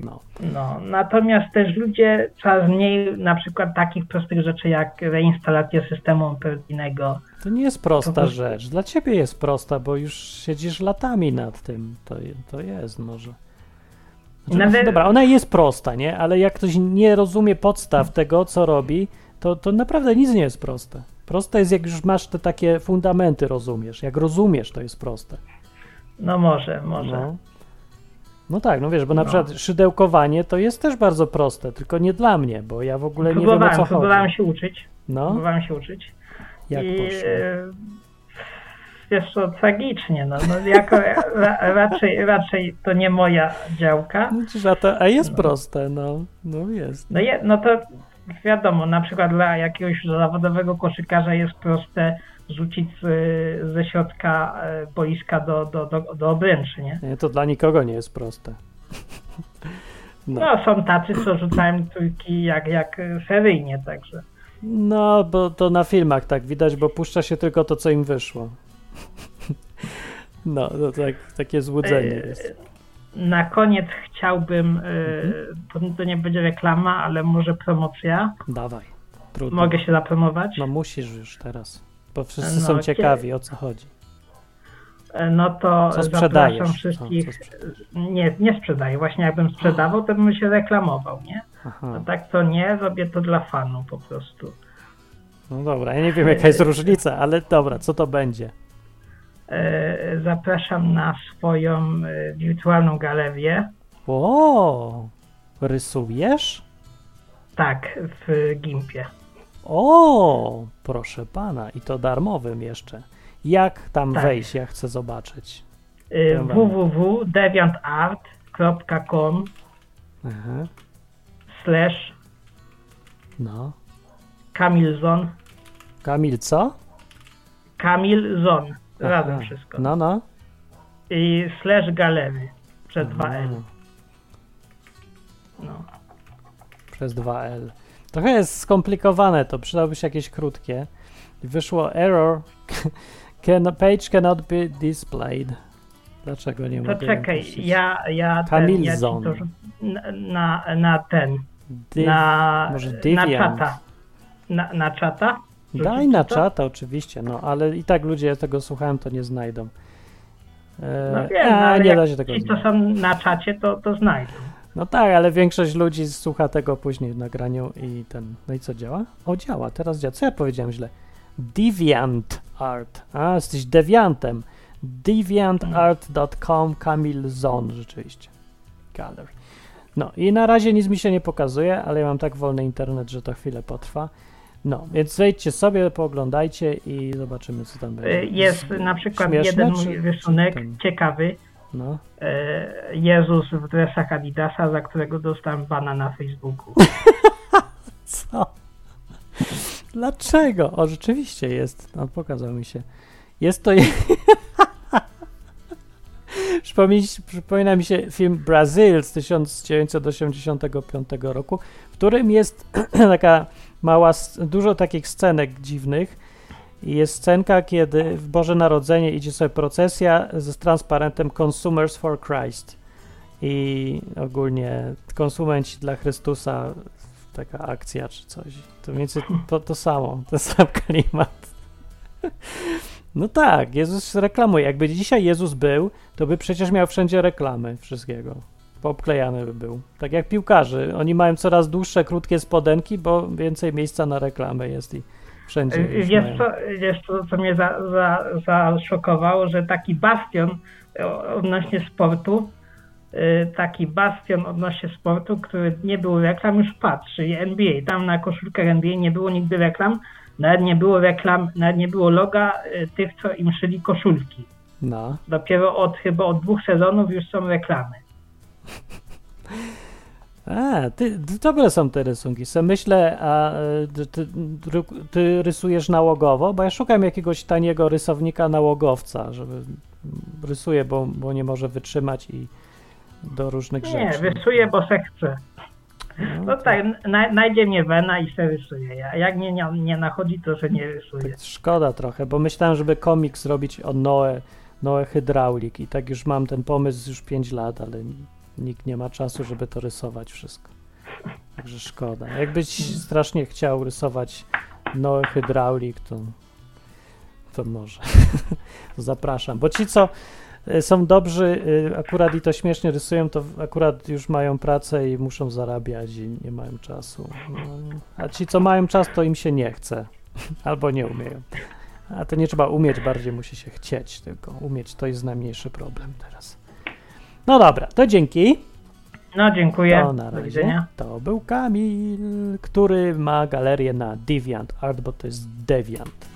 No.
No, natomiast też ludzie coraz mniej na przykład takich prostych rzeczy jak reinstalacja systemu operacyjnego.
To nie jest prosta
prostu-
rzecz. Dla ciebie jest prosta, bo już siedzisz latami nad tym. To, to jest może. Znaczy,
Nawet-
Dobra, ona jest prosta, nie? Ale jak ktoś nie rozumie podstaw tego, co robi, to, to naprawdę nic nie jest proste. Proste jest, jak już masz te takie fundamenty, rozumiesz. Jak rozumiesz, to jest proste.
No może, może.
No. No tak, no wiesz, bo na
No.
przykład szydełkowanie to jest też bardzo proste, tylko nie dla mnie, bo ja w ogóle nie wiem o
próbowałem,
co
próbowałem
chodzi.
się uczyć.
No,
Próbowałem się uczyć.
jak
I
poszło?
Wiesz co, tragicznie, no, no jako ra, raczej, raczej to nie moja działka.
No, a, to, a jest proste, no, no jest.
No, je, no to wiadomo, na przykład dla jakiegoś zawodowego koszykarza jest proste rzucić z, ze środka e, boiska do, do, do, do obręczy, nie?
Nie, to dla nikogo nie jest proste. No.
No, są tacy, co rzucają trójki jak, jak seryjnie, także.
No, bo to na filmach tak widać, bo puszcza się tylko to, co im wyszło. No, to tak, takie złudzenie
E,
jest.
Na koniec chciałbym, e,
Mhm.
to, nie będzie reklama, ale może promocja.
Dawaj, trudno.
Mogę się zapromować?
No musisz już teraz, bo wszyscy
No,
są ciekawi, o co chodzi.
E, No to
Co
zapraszam
sprzedajesz?
wszystkich. Nie, nie sprzedaję. Właśnie jakbym sprzedawał, to bym się reklamował, nie?
Aha,
A tak to nie, robię to dla fanów po prostu.
no dobra, ja nie wiem jaka jest różnica, ale dobra, co to będzie?
E, Zapraszam na swoją e, wirtualną galerię.
O, rysujesz?
Tak, w Gimpie.
O, proszę pana, i to darmowym jeszcze. Jak tam
Tak.
wejść? Ja chcę zobaczyć.
E, www.deviantart.com
Aha,
slash
no.
Kamilzon.
Kamil, co?
Kamilzon. Razem
Aha,
wszystko.
No, no.
I slash galery. Przed
Aha,
2L. No.
Przez 2L. Trochę jest skomplikowane to, przydałoby się jakieś krótkie. Wyszło error. Can, page cannot be displayed. Dlaczego nie
To
mogę?
czekaj,
puścić?
ja, ja, ten, ja to, na, na, na ten,
Div-
na,
może
na
Deviant.
czata. Na, na czata?
Daj na czata oczywiście, no ale i tak ludzie tego słuchają, to nie znajdą. E,
No wiem,
a,
ale
nie da się tego
ci, co są na czacie, to, to znajdą.
No tak, ale większość ludzi słucha tego później w nagraniu i ten. No i co działa? O, działa, teraz działa. Co ja powiedziałem źle? Deviant Art. A, jesteś deviantem. Deviantart.com Kamil Zon, rzeczywiście. Gallery. No i na razie nic mi się nie pokazuje, ale ja mam tak wolny internet, że to chwilę potrwa. No, więc wejdźcie sobie, pooglądajcie i zobaczymy, co tam będzie.
Y, Jest na przykład
Śmieszne,
jeden
czy-
mój rysunek
ten?
ciekawy.
No.
E, Jezus w dresach Adidasa, za którego dostałem bana na Facebooku.
Co? Dlaczego? O, rzeczywiście jest. No, pokazał mi się. Jest to. Przypomnieć, przypomina mi się film Brazil z 1985 roku, w którym jest taka mała, dużo takich scenek dziwnych. Jest scenka, kiedy w Boże Narodzenie idzie sobie procesja z transparentem Consumers for Christ. I ogólnie konsumenci dla Chrystusa, taka akcja czy coś. To mniej to, to samo, ten sam klimat. No tak, Jezus reklamuje. Jakby dzisiaj Jezus był, to by przecież miał wszędzie reklamy wszystkiego. Poobklejany by był. Tak jak piłkarzy. Oni mają coraz dłuższe, krótkie spodenki, bo więcej miejsca na reklamę jest i wszędzie.
Y,
już
Wiesz co, wiesz co, co mnie za, za, zaszokowało, że taki bastion o- odnośnie sportu, y, taki bastion odnośnie sportu, który nie był reklam, już padł, czyli NBA. Tam na koszulkach NBA nie było nigdy reklam, nawet nie było reklam, nawet nie było loga y, tych, co im szyli koszulki.
No.
Dopiero od chyba od dwóch sezonów już są reklamy.
A, ty, dobre są te rysunki. Se myślę, a e, ty, ty, ty rysujesz nałogowo, bo ja szukam jakiegoś taniego rysownika nałogowca, żeby rysuje, bo, bo nie może wytrzymać i do różnych
Nie,
rzeczy.
rysuję, bo se chcę. No
to-
tak, na, najdzie mnie wena i se rysuję. Ja, jak mnie nie, nie nachodzi, to se nie rysuję.
Szkoda trochę, bo myślałem, żeby komik zrobić o Noe, Noe Hydraulik i tak już mam ten pomysł już 5 lat, ale nikt nie ma czasu, żeby to rysować wszystko. Także szkoda. Jakbyś strasznie chciał rysować Noe Hydraulik, to, to może. zapraszam. Bo ci, co y, są dobrzy, y, akurat i to śmiesznie rysują, to akurat już mają pracę i muszą zarabiać i nie mają czasu. No, a ci, co mają czas, to im się nie chce. Albo nie umieją. A to nie trzeba umieć, bardziej musi się chcieć tylko. Umieć to jest najmniejszy problem teraz. No dobra, to dzięki.
No dziękuję.
To na razie. To był Kamil, który ma galerię na Deviant Art, bo to jest Deviant.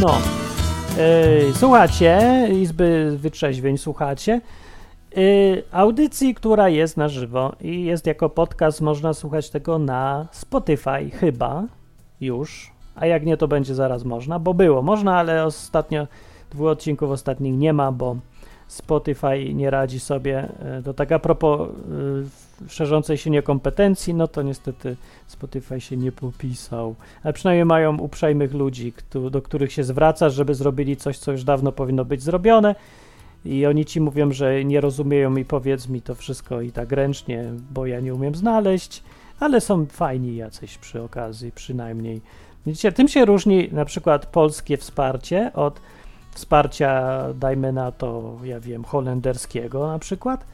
No. Yy, słuchacie, Izby Wytrzeźwień słuchacie. Yy, audycji, która jest na żywo i jest jako podcast, można słuchać tego na Spotify chyba już, a jak nie, to będzie zaraz można, bo było można, ale ostatnio Dwóch odcinków ostatnich nie ma, bo Spotify nie radzi sobie. E, To tak a propos y, szerzącej się niekompetencji, no to niestety Spotify się nie popisał. Ale przynajmniej mają uprzejmych ludzi, do których się zwracasz, żeby zrobili coś, co już dawno powinno być zrobione. I oni ci mówią, że nie rozumieją i powiedz mi to wszystko i tak ręcznie, bo ja nie umiem znaleźć, ale są fajni jacyś przy okazji, przynajmniej. Widzicie, tym się różni na przykład polskie wsparcie od wsparcia, dajmy na to, ja wiem, holenderskiego na przykład,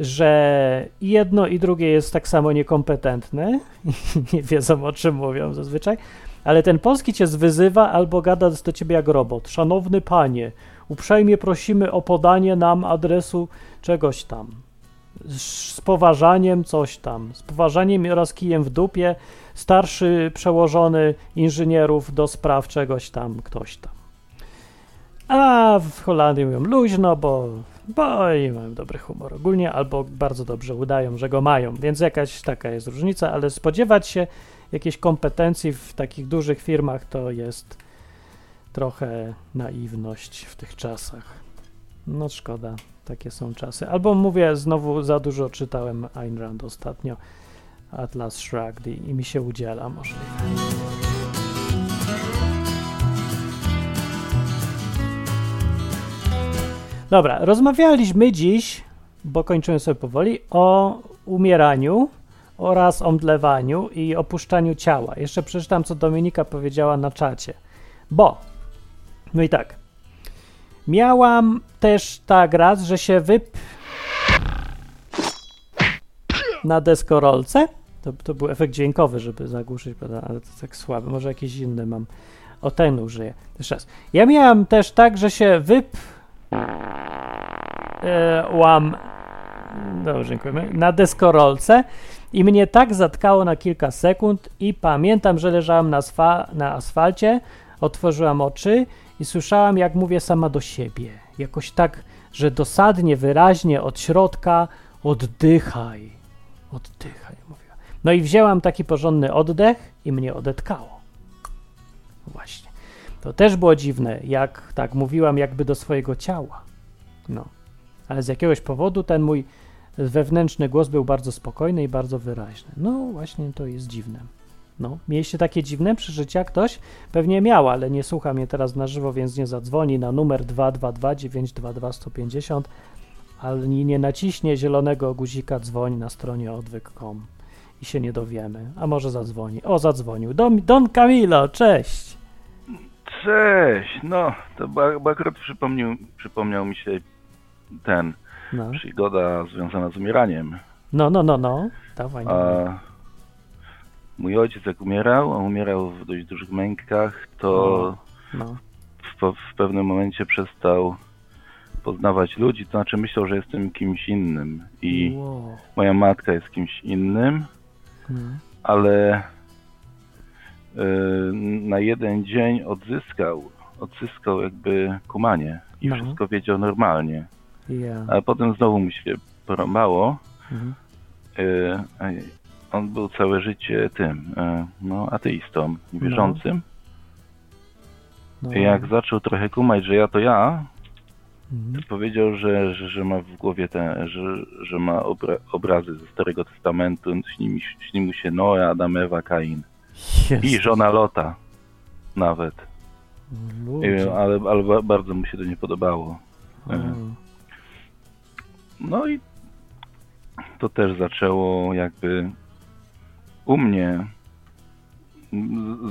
że jedno i drugie jest tak samo niekompetentne nie wiedzą o czym mówią zazwyczaj, ale ten polski cię zwyzywa albo gada do ciebie jak robot. Szanowny panie, uprzejmie prosimy o podanie nam adresu czegoś tam. Z poważaniem coś tam. Z poważaniem oraz kijem w dupie starszy przełożony inżynierów do spraw czegoś tam, ktoś tam. A w Holandii mówią luźno, bo, bo i mają dobry humor ogólnie, albo bardzo dobrze udają, że go mają, więc jakaś taka jest różnica, ale spodziewać się jakiejś kompetencji w takich dużych firmach to jest trochę naiwność w tych czasach. No szkoda, takie są czasy. Albo mówię, znowu za dużo czytałem Ayn Rand ostatnio, Atlas Shrugged i, i mi się udziela możliwe. Dobra, rozmawialiśmy dziś, bo kończymy sobie powoli, o umieraniu oraz omdlewaniu i opuszczaniu ciała. Jeszcze przeczytam, co Dominika powiedziała na czacie. Bo, no i tak, miałam też tak raz, że się wyp... na deskorolce. To, to był efekt dźwiękowy, żeby zagłuszyć, ale to tak słaby. Może jakieś inne mam. O, ten użyję. Jeszcze raz. Ja miałam też tak, że się wyp... E, łam... Dobrze, dziękujemy. Na deskorolce i mnie tak zatkało na kilka sekund i pamiętam, że leżałam na, na asfalcie, otworzyłam oczy i słyszałam, jak mówię sama do siebie. Jakoś tak, że dosadnie, wyraźnie od środka oddychaj. Oddychaj, mówiła. No i wzięłam taki porządny oddech i mnie odetkało. Właśnie. To też było dziwne, jak tak mówiłam jakby do swojego ciała. No. Ale z jakiegoś powodu ten mój wewnętrzny głos był bardzo spokojny i bardzo wyraźny. No właśnie to jest dziwne. No, mieliście takie dziwne przeżycia ktoś? Pewnie miał, ale nie słucha mnie teraz na żywo, więc nie zadzwoni na numer 222 922 150 ani nie naciśnie zielonego guzika dzwoń na stronie odwyk.com i się nie dowiemy. A może zadzwoni. O, zadzwonił. Don, Don Camilo, cześć!
Cześć! No, to bo akurat przypomniał, przypomniał mi się ten,
No,
przygoda związana z umieraniem.
no, no, no. no. Dawaj.
A. mój ojciec jak umierał, a umierał w dość dużych mękach, to
No,
w, pe- w pewnym momencie przestał poznawać ludzi, to znaczy myślał, że jestem kimś innym i
Wow.
moja matka jest kimś innym,
No.
ale y, na jeden dzień odzyskał, odzyskał jakby kumanie i
No.
wszystko wiedział normalnie.
Ja.
Ale potem znowu mu się porąbało.
Mhm.
y, On był całe życie tym, y, no, ateistą, wierzącym.
No.
I jak zaczął trochę kumać, że ja to ja,
Mhm.
to powiedział, że, że, że ma w głowie te, że, że ma obra, obrazy ze Starego Testamentu, śni, śni mu się Noe, Adam, Ewa, Kain i żona Lota nawet.
Ludzie.
ale, ale ba- bardzo mu się to nie podobało.
O.
No i to też zaczęło jakby u mnie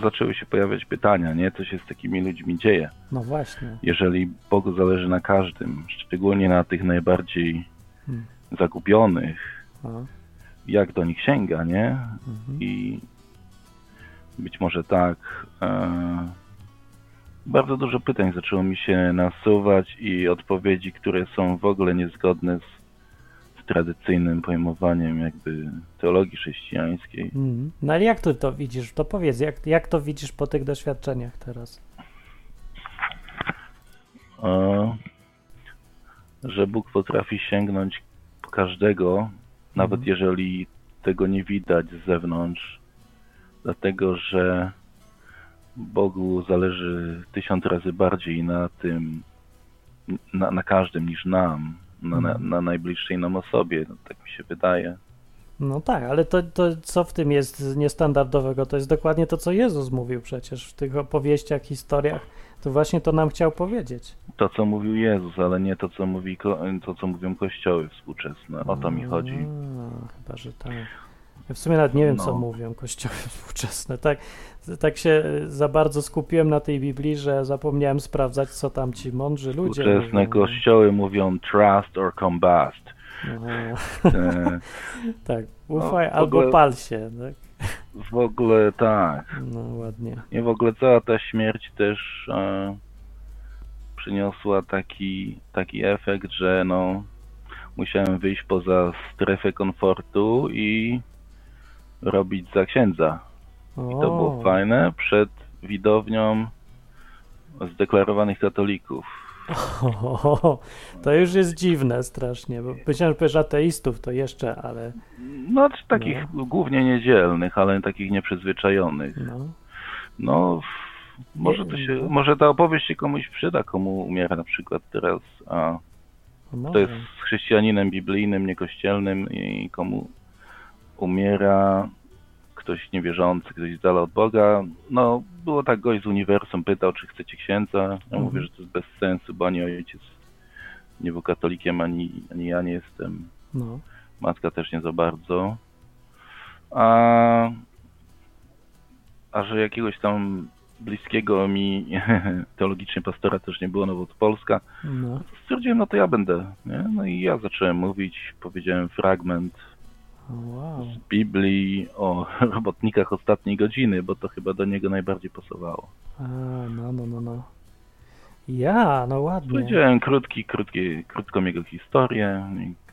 zaczęły się pojawiać pytania, nie? Co się z takimi ludźmi dzieje?
No właśnie.
Jeżeli Bogu zależy na każdym, szczególnie na tych najbardziej
Hmm.
zagubionych,
O.
jak do nich sięga, nie?
Mhm.
I być może tak. E, bardzo dużo pytań zaczęło mi się nasuwać i odpowiedzi, które są w ogóle niezgodne z tradycyjnym pojmowaniem jakby teologii chrześcijańskiej.
Mhm. No ale jak ty to widzisz? To powiedz, jak, jak to widzisz po tych doświadczeniach teraz?
E, że Bóg potrafi sięgnąć każdego, nawet
Mhm.
jeżeli tego nie widać z zewnątrz, dlatego że Bogu zależy tysiąc razy bardziej na tym, na, na każdym niż nam, na, na, na najbliższej nam osobie, no, tak mi się wydaje.
No tak, ale to, to co w tym jest niestandardowego? To jest dokładnie to, co Jezus mówił przecież w tych opowieściach, historiach. To właśnie to nam chciał powiedzieć.
To, co mówił Jezus, ale nie to, co, mówi, to, co mówią kościoły współczesne. O to mi chodzi.
A, chyba, że tak. Ja w sumie nawet nie wiem, co
No.
mówią kościoły współczesne. Tak, tak się za bardzo skupiłem na tej Biblii, że zapomniałem sprawdzać, co tam ci mądrzy ludzie
Współczesne
mówią.
kościoły mówią trust or combust.
Aha.
E,
tak, ufaj
No,
albo
ogóle-
pal się. Tak?
w ogóle tak.
No ładnie.
I w ogóle cała ta śmierć też e, przyniosła taki, taki efekt, że no musiałem wyjść poza strefę komfortu i robić za księdza. I to było
O,
fajne przed widownią zdeklarowanych katolików.
to już jest dziwne strasznie, bo myślałem, że powiesz ateistów to jeszcze, ale
No, czy takich głównie niedzielnych, ale takich nieprzyzwyczajonych.
no.
No, może to się, może ta opowieść się komuś przyda, komu umiera na przykład teraz, a
no
to jest chrześcijaninem biblijnym, niekościelnym i komu umiera ktoś niewierzący, ktoś z dala od Boga. No, było tak, gość z uniwersum pytał, czy chcecie księdza. Ja
Mhm.
mówię, że to jest bez sensu, bo ani ojciec nie był katolikiem, ani, ani ja nie jestem.
No.
Matka też nie za bardzo. A, a że jakiegoś tam bliskiego mi teologicznie pastora też nie było, no bo to Polska,
No.
stwierdziłem, no to ja będę. Nie? No i ja zacząłem mówić, powiedziałem fragment
Wow.
z Biblii o robotnikach ostatniej godziny, bo to chyba do niego najbardziej pasowało.
A, no, no, no, no. Ja, no ładnie.
Powiedziałem krótki, krótki, krótką jego historię,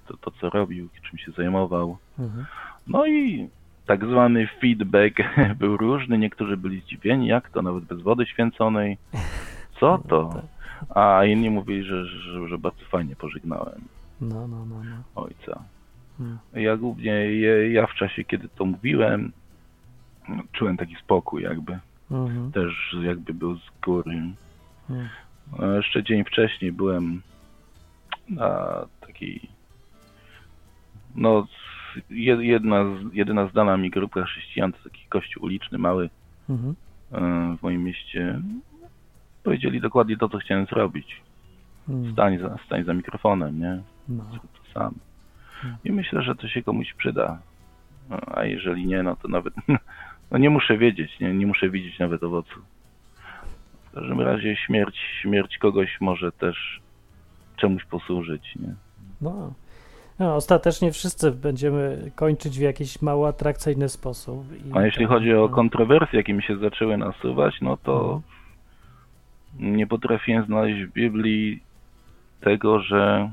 to, to co robił, czym się zajmował.
Mhm.
No i tak zwany feedback był różny. Niektórzy byli zdziwieni, jak to, nawet bez wody święconej. Co to? A inni mówili, że, że, że bardzo fajnie pożegnałem
No, no, no, no.
ojca. Ja głównie, ja, w czasie, kiedy to mówiłem, czułem taki spokój jakby.
Mhm.
Też jakby był z góry.
Mhm.
Jeszcze dzień wcześniej byłem na takiej, no jed- jedna, z- jedyna znana mi grupka chrześcijan, to taki kościół uliczny, mały
Mhm.
e, w moim mieście. Powiedzieli dokładnie to, co chciałem zrobić.
Mhm.
Stań za, stań za mikrofonem, nie?
No.
Sam. I myślę, że to się komuś przyda. No, A jeżeli nie, no to nawet no nie muszę wiedzieć, nie, nie muszę widzieć nawet owocu. W każdym razie śmierć, śmierć kogoś może też czemuś posłużyć, nie?
No. no. Ostatecznie wszyscy będziemy kończyć w jakiś mało atrakcyjny sposób.
A jeśli
tak,
chodzi o kontrowersje, jakie mi się zaczęły nasuwać, no to nie potrafiłem znaleźć w Biblii tego, że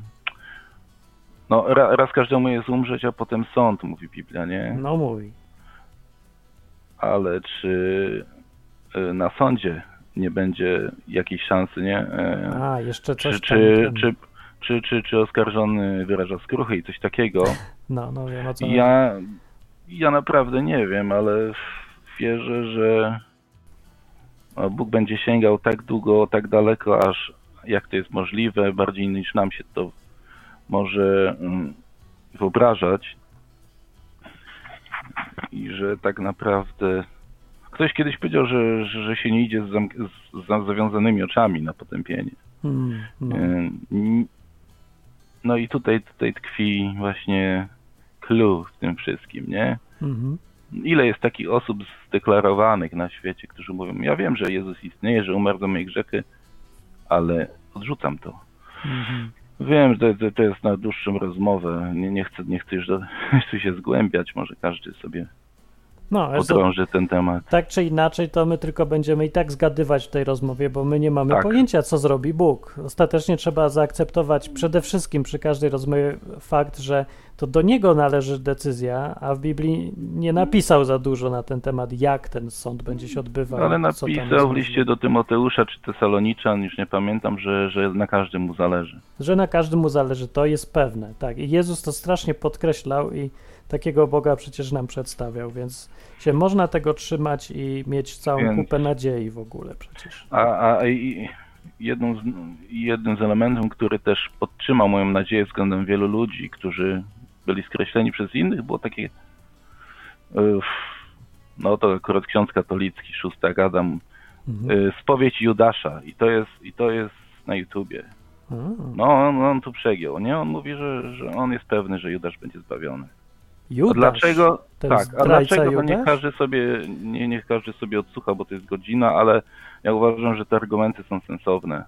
no ra, raz każdemu jest umrzeć, a potem sąd, mówi Biblia, nie?
No mówi.
ale czy y, na sądzie nie będzie jakiejś szansy, nie? E,
A, jeszcze coś
Czy,
tam.
czy,
ten-
czy, czy, czy, czy oskarżony wyraża skruchę i coś takiego?
No, no wiem o co chodzi.
Ja, ja naprawdę nie wiem, ale wierzę, że no, Bóg będzie sięgał tak długo, tak daleko, aż jak to jest możliwe, bardziej niż nam się to może mm, wyobrażać. I że tak naprawdę ktoś kiedyś powiedział, że, że, się nie idzie z, zamk- z, zawiązanymi oczami na potępienie.
Mm, no.
Ym, No i tutaj, tutaj tkwi właśnie clue w tym wszystkim, nie?
Mhm.
Ile jest takich osób zdeklarowanych na świecie, którzy mówią, ja wiem, że Jezus istnieje, że umarł za moje grzechy, ale odrzucam to.
Mhm.
Wiem, że to, to jest na dłuższą rozmowę, nie, nie, chcę, nie chcę już do, chcę się zgłębiać, może każdy sobie
No,
podrąży ten temat.
tak czy inaczej, to my tylko będziemy i tak zgadywać w tej rozmowie, bo my nie mamy
Tak.
pojęcia, co zrobi Bóg. Ostatecznie trzeba zaakceptować przede wszystkim przy każdej rozmowie fakt, że to do niego należy decyzja, a w Biblii nie napisał za dużo na ten temat, jak ten sąd będzie się odbywał.
Ale napisał w liście do Tymoteusza czy Tesaloniczan, już nie pamiętam, że, że na każdym mu zależy.
Że na każdym mu zależy, to jest pewne. Tak. I Jezus to strasznie podkreślał i takiego Boga przecież nam przedstawiał, więc się można tego trzymać i mieć całą
Więc-
kupę nadziei w ogóle przecież.
A, a i jedną z, jednym z elementów, który też podtrzymał moją nadzieję względem wielu ludzi, którzy byli skreśleni przez innych, było takie uff, no to akurat ksiądz katolicki, szóstak Adam,
Mhm.
y, spowiedź Judasza i to jest, i to jest na YouTubie.
A,
No on, on tu przegiął, nie? On mówi, że, że on jest pewny, że Judasz będzie zbawiony. A
Judasz,
dlaczego?
ten
tak, a dlaczego? Bo niech
Judasz?
każdy sobie, nie, niech każdy sobie odsłucha, bo to jest godzina, ale ja uważam, że te argumenty są sensowne.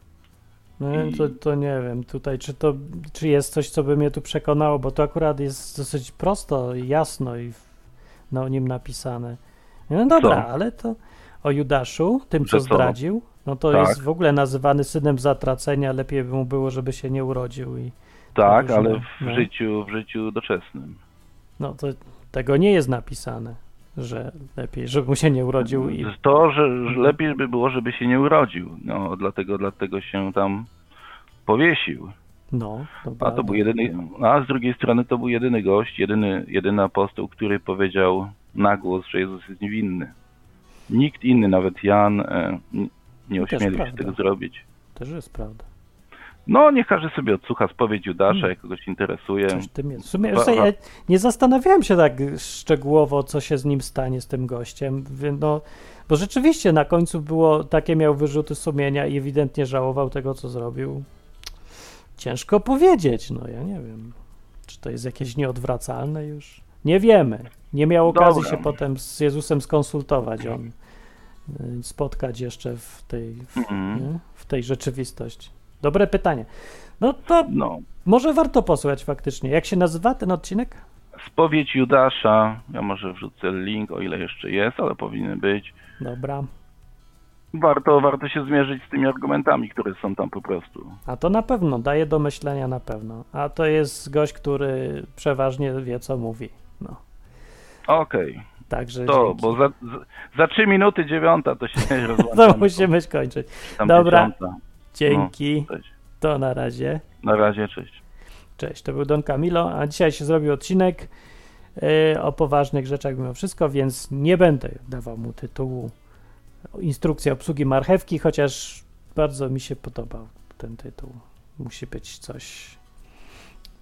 No,
I-
to, to nie wiem tutaj, czy to czy jest coś, co by mnie tu przekonało, bo to akurat jest dosyć prosto i jasno i w, no, o nim napisane. No dobra,
Co?
ale to o Judaszu, tym, co zdradził, no to
Tak.
jest w ogóle nazywany synem zatracenia, lepiej by mu było, żeby się nie urodził i
Tak, ale w
no.
życiu, w życiu doczesnym.
no to tego nie jest napisane, że lepiej, żeby mu się nie urodził i
To, że, że lepiej by było, żeby się nie urodził. No, dlatego, dlatego się tam powiesił.
no,
A
dobra,
to był jedyny, a z drugiej strony to był jedyny gość, jedyny, jedyny apostoł, który powiedział na głos, że Jezus jest niewinny. Nikt inny, nawet Jan, e, nie ośmielił się
prawda.
tego zrobić.
też jest prawda.
No, niech każdy sobie odsłucha spowiedź Judasza,
Hmm.
jak kogoś interesuje.
Coś tym. W sumie ja nie zastanawiałem się tak szczegółowo, co się z nim stanie, z tym gościem. No, bo rzeczywiście na końcu było takie miał wyrzuty sumienia i ewidentnie żałował tego, co zrobił. Ciężko powiedzieć, no ja nie wiem. Czy to jest jakieś nieodwracalne już? Nie wiemy. Nie miał okazji
Dobra.
się potem z Jezusem skonsultować, on y, spotkać jeszcze w tej, w, nie? w tej rzeczywistości. Dobre pytanie. No to
No,
może warto posłuchać faktycznie. Jak się nazywa ten odcinek?
spowiedź Judasza, ja może wrzucę link, o ile jeszcze jest, ale powinien być.
Dobra.
Warto, warto się zmierzyć z tymi argumentami, które są tam po prostu.
A to na pewno, daje do myślenia na pewno. A to jest gość, który przeważnie wie, co mówi. No,
Okej,
także
to,
dzięki.
bo za, za, za 3 minuty dziewiąta to się
To
rozłączamy.
musimy skończyć.
Tam
Dobra.
dziesiąta.
Dzięki.
Cześć.
To na razie.
Na razie, cześć.
Cześć, to był Don Camilo, a dzisiaj się zrobił odcinek yy, o poważnych rzeczach mimo wszystko, więc nie będę dawał mu tytułu Instrukcja obsługi marchewki, chociaż bardzo mi się podobał ten tytuł. Musi być coś,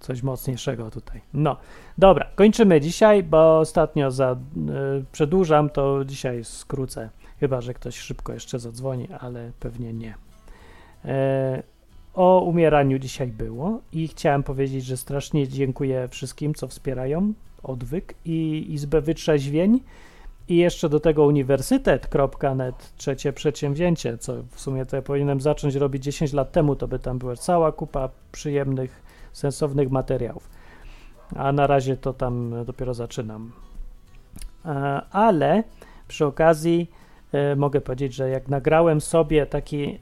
coś mocniejszego tutaj. No, dobra, kończymy dzisiaj, bo ostatnio za, yy, przedłużam, to dzisiaj skrócę, chyba że ktoś szybko jeszcze zadzwoni, ale pewnie nie. E, o umieraniu dzisiaj było i chciałem powiedzieć, że strasznie dziękuję wszystkim, co wspierają Odwyk i Izbę Wytrzeźwień i jeszcze do tego uniwersytet.net, trzecie przedsięwzięcie, co w sumie to ja powinienem zacząć robić 10 lat temu, to by tam była cała kupa przyjemnych, sensownych materiałów. A na razie to tam dopiero zaczynam. E, Ale przy okazji mogę powiedzieć, że jak nagrałem sobie taki e,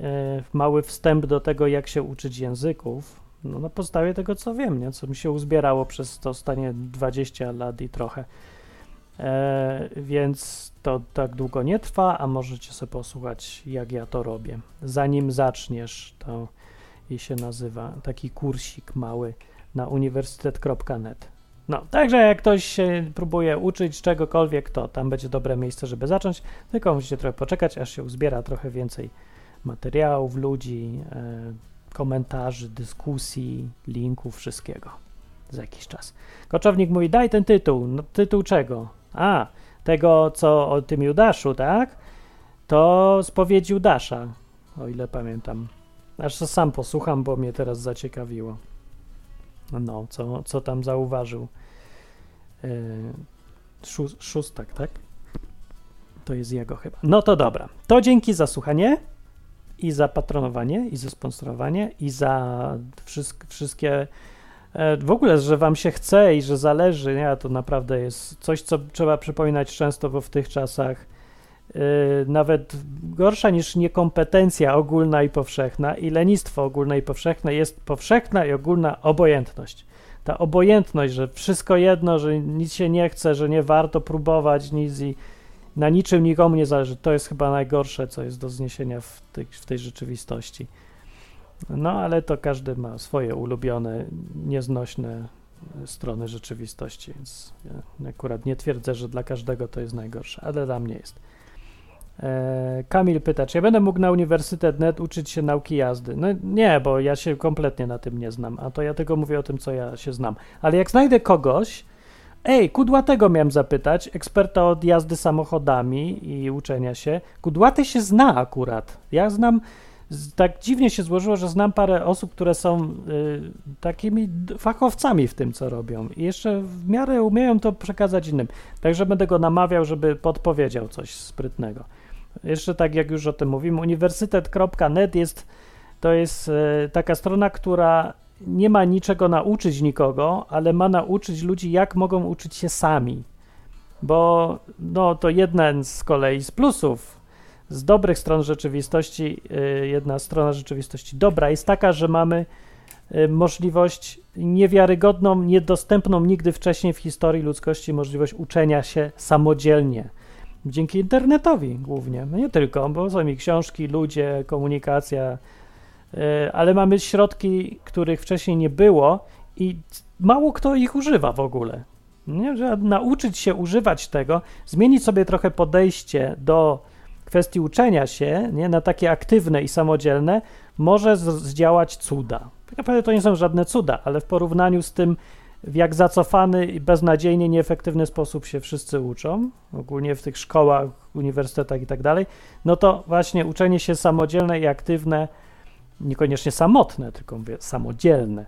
mały wstęp do tego, jak się uczyć języków, no na podstawie tego, co wiem, nie? co mi się uzbierało przez to stanie 20 lat i trochę. E, więc to tak długo nie trwa, a możecie sobie posłuchać, jak ja to robię. Zanim zaczniesz, to i się nazywa taki kursik mały na uniwersytet.net. No, także jak ktoś się próbuje uczyć czegokolwiek, to tam będzie dobre miejsce, żeby zacząć. Tylko musicie trochę poczekać, aż się uzbiera trochę więcej materiałów, ludzi, e, komentarzy, dyskusji, linków, wszystkiego za jakiś czas. Koczownik mówi, daj ten tytuł. No, tytuł czego? A, tego, co o tym Judaszu, tak? To spowiedź Judasza, o ile pamiętam. Aż sam posłucham, bo mnie teraz zaciekawiło. No, co, co tam zauważył. Yy, szó- szóstak, tak? To jest jego chyba. No to dobra. To dzięki za słuchanie i za patronowanie, i za sponsorowanie, i za wszystk- wszystkie. e, W ogóle, że Wam się chce i że zależy, nie? To naprawdę jest coś, co trzeba przypominać często, bo w tych czasach nawet gorsza niż niekompetencja ogólna i powszechna i lenistwo ogólne i powszechne jest powszechna i ogólna obojętność. ta obojętność, że wszystko jedno, że nic się nie chce, że nie warto próbować nic i na niczym nikomu nie zależy. To jest chyba najgorsze, co jest do zniesienia w tej, w tej rzeczywistości. No, ale to każdy ma swoje ulubione, nieznośne strony rzeczywistości, więc ja akurat nie twierdzę, że dla każdego to jest najgorsze, ale dla mnie jest. E, Kamil pyta, czy ja będę mógł na Uniwersytet Net uczyć się nauki jazdy? No nie, bo ja się kompletnie na tym nie znam, a to ja tylko mówię o tym, co ja się znam. Ale jak znajdę kogoś, ej, Kudłatego miałem zapytać, eksperta od jazdy samochodami i uczenia się. Kudłaty się zna akurat. Ja znam, tak dziwnie się złożyło, że znam parę osób, które są y, takimi fachowcami w tym, co robią i jeszcze w miarę umieją to przekazać innym. Także będę go namawiał, żeby podpowiedział coś sprytnego. Jeszcze tak jak już o tym mówimy, uniwersytet.net jest to jest e, taka strona, która nie ma niczego nauczyć nikogo, ale ma nauczyć ludzi, jak mogą uczyć się sami. Bo no, to jeden z kolei z plusów, z dobrych stron rzeczywistości, e, jedna strona rzeczywistości dobra jest taka, że mamy e, możliwość niewiarygodną, niedostępną nigdy wcześniej w historii ludzkości możliwość uczenia się samodzielnie. Dzięki internetowi głównie, no nie tylko, bo są i książki, ludzie, komunikacja, e, ale mamy środki, których wcześniej nie było i mało kto ich używa w ogóle. Nie? Że nauczyć się używać tego, zmienić sobie trochę podejście do kwestii uczenia się nie? na takie aktywne i samodzielne, może zdziałać cuda. Tak naprawdę to nie są żadne cuda, ale w porównaniu z tym, w jak zacofany i beznadziejnie nieefektywny sposób się wszyscy uczą, ogólnie w tych szkołach, uniwersytetach i tak dalej, no to właśnie uczenie się samodzielne i aktywne, niekoniecznie samotne, tylko mówię samodzielne,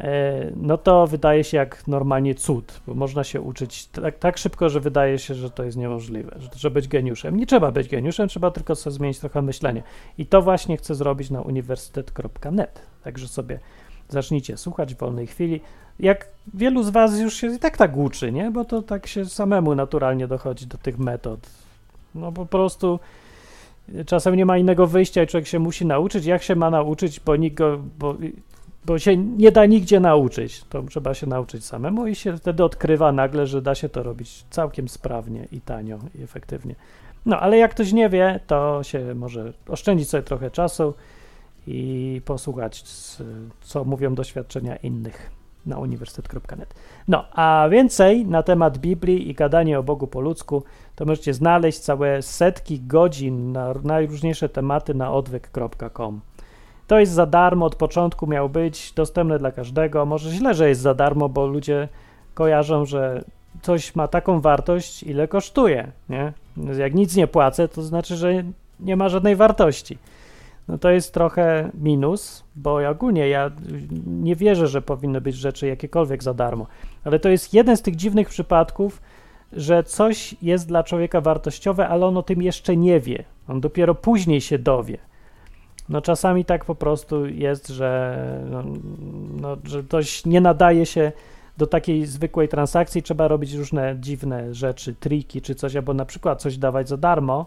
e, no to wydaje się jak normalnie cud, bo można się uczyć tak, tak szybko, że wydaje się, że to jest niemożliwe, że być geniuszem. Nie trzeba być geniuszem, trzeba tylko sobie zmienić trochę myślenie. I to właśnie chcę zrobić na uniwersytet.net. Także sobie zacznijcie słuchać w wolnej chwili. Jak wielu z Was już się i tak tak uczy, nie? Bo to tak się samemu naturalnie dochodzi do tych metod. No po prostu czasem nie ma innego wyjścia i człowiek się musi nauczyć. Jak się ma nauczyć, bo, nikt go, bo, bo się nie da nigdzie nauczyć. To trzeba się nauczyć samemu i się wtedy odkrywa nagle, że da się to robić całkiem sprawnie i tanio i efektywnie. No ale jak ktoś nie wie, to się może oszczędzić sobie trochę czasu i posłuchać, co mówią doświadczenia innych na uniwersytet.net. No, a więcej na temat Biblii i gadanie o Bogu po ludzku, to możecie znaleźć całe setki godzin na najróżniejsze tematy na odwyk.com. To jest za darmo, od początku miał być dostępne dla każdego. Może źle, że jest za darmo, bo ludzie kojarzą, że coś ma taką wartość, ile kosztuje, nie? Jak nic nie płacę, to znaczy, że nie ma żadnej wartości. No to jest trochę minus, bo ogólnie ja nie wierzę, że powinny być rzeczy jakiekolwiek za darmo. Ale to jest jeden z tych dziwnych przypadków, że coś jest dla człowieka wartościowe, ale on o tym jeszcze nie wie. On dopiero później się dowie. No czasami tak po prostu jest, że, no, no, że ktoś nie nadaje się do takiej zwykłej transakcji, trzeba robić różne dziwne rzeczy, triki czy coś, albo na przykład coś dawać za darmo,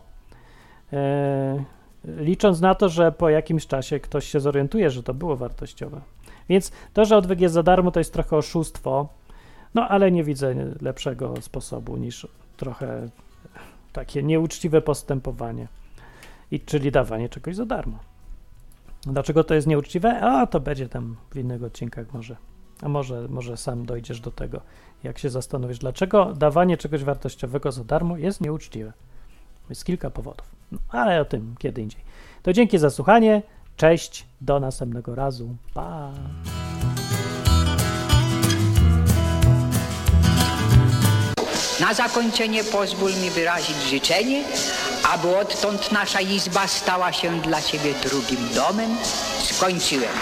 e, licząc na to, że po jakimś czasie ktoś się zorientuje, że to było wartościowe. Więc to, że odwyk jest za darmo, to jest trochę oszustwo, no ale nie widzę lepszego sposobu niż trochę takie nieuczciwe postępowanie, i czyli dawanie czegoś za darmo. Dlaczego to jest nieuczciwe? A to będzie tam w innych odcinkach może. A może, może sam dojdziesz do tego, jak się zastanowisz, dlaczego dawanie czegoś wartościowego za darmo jest nieuczciwe. Jest kilka powodów, no, ale o tym kiedy indziej. To dzięki za słuchanie. Cześć, do następnego razu. Pa!
Na zakończenie pozwól mi wyrazić życzenie, aby odtąd nasza izba stała się dla Ciebie drugim domem. Skończyłem.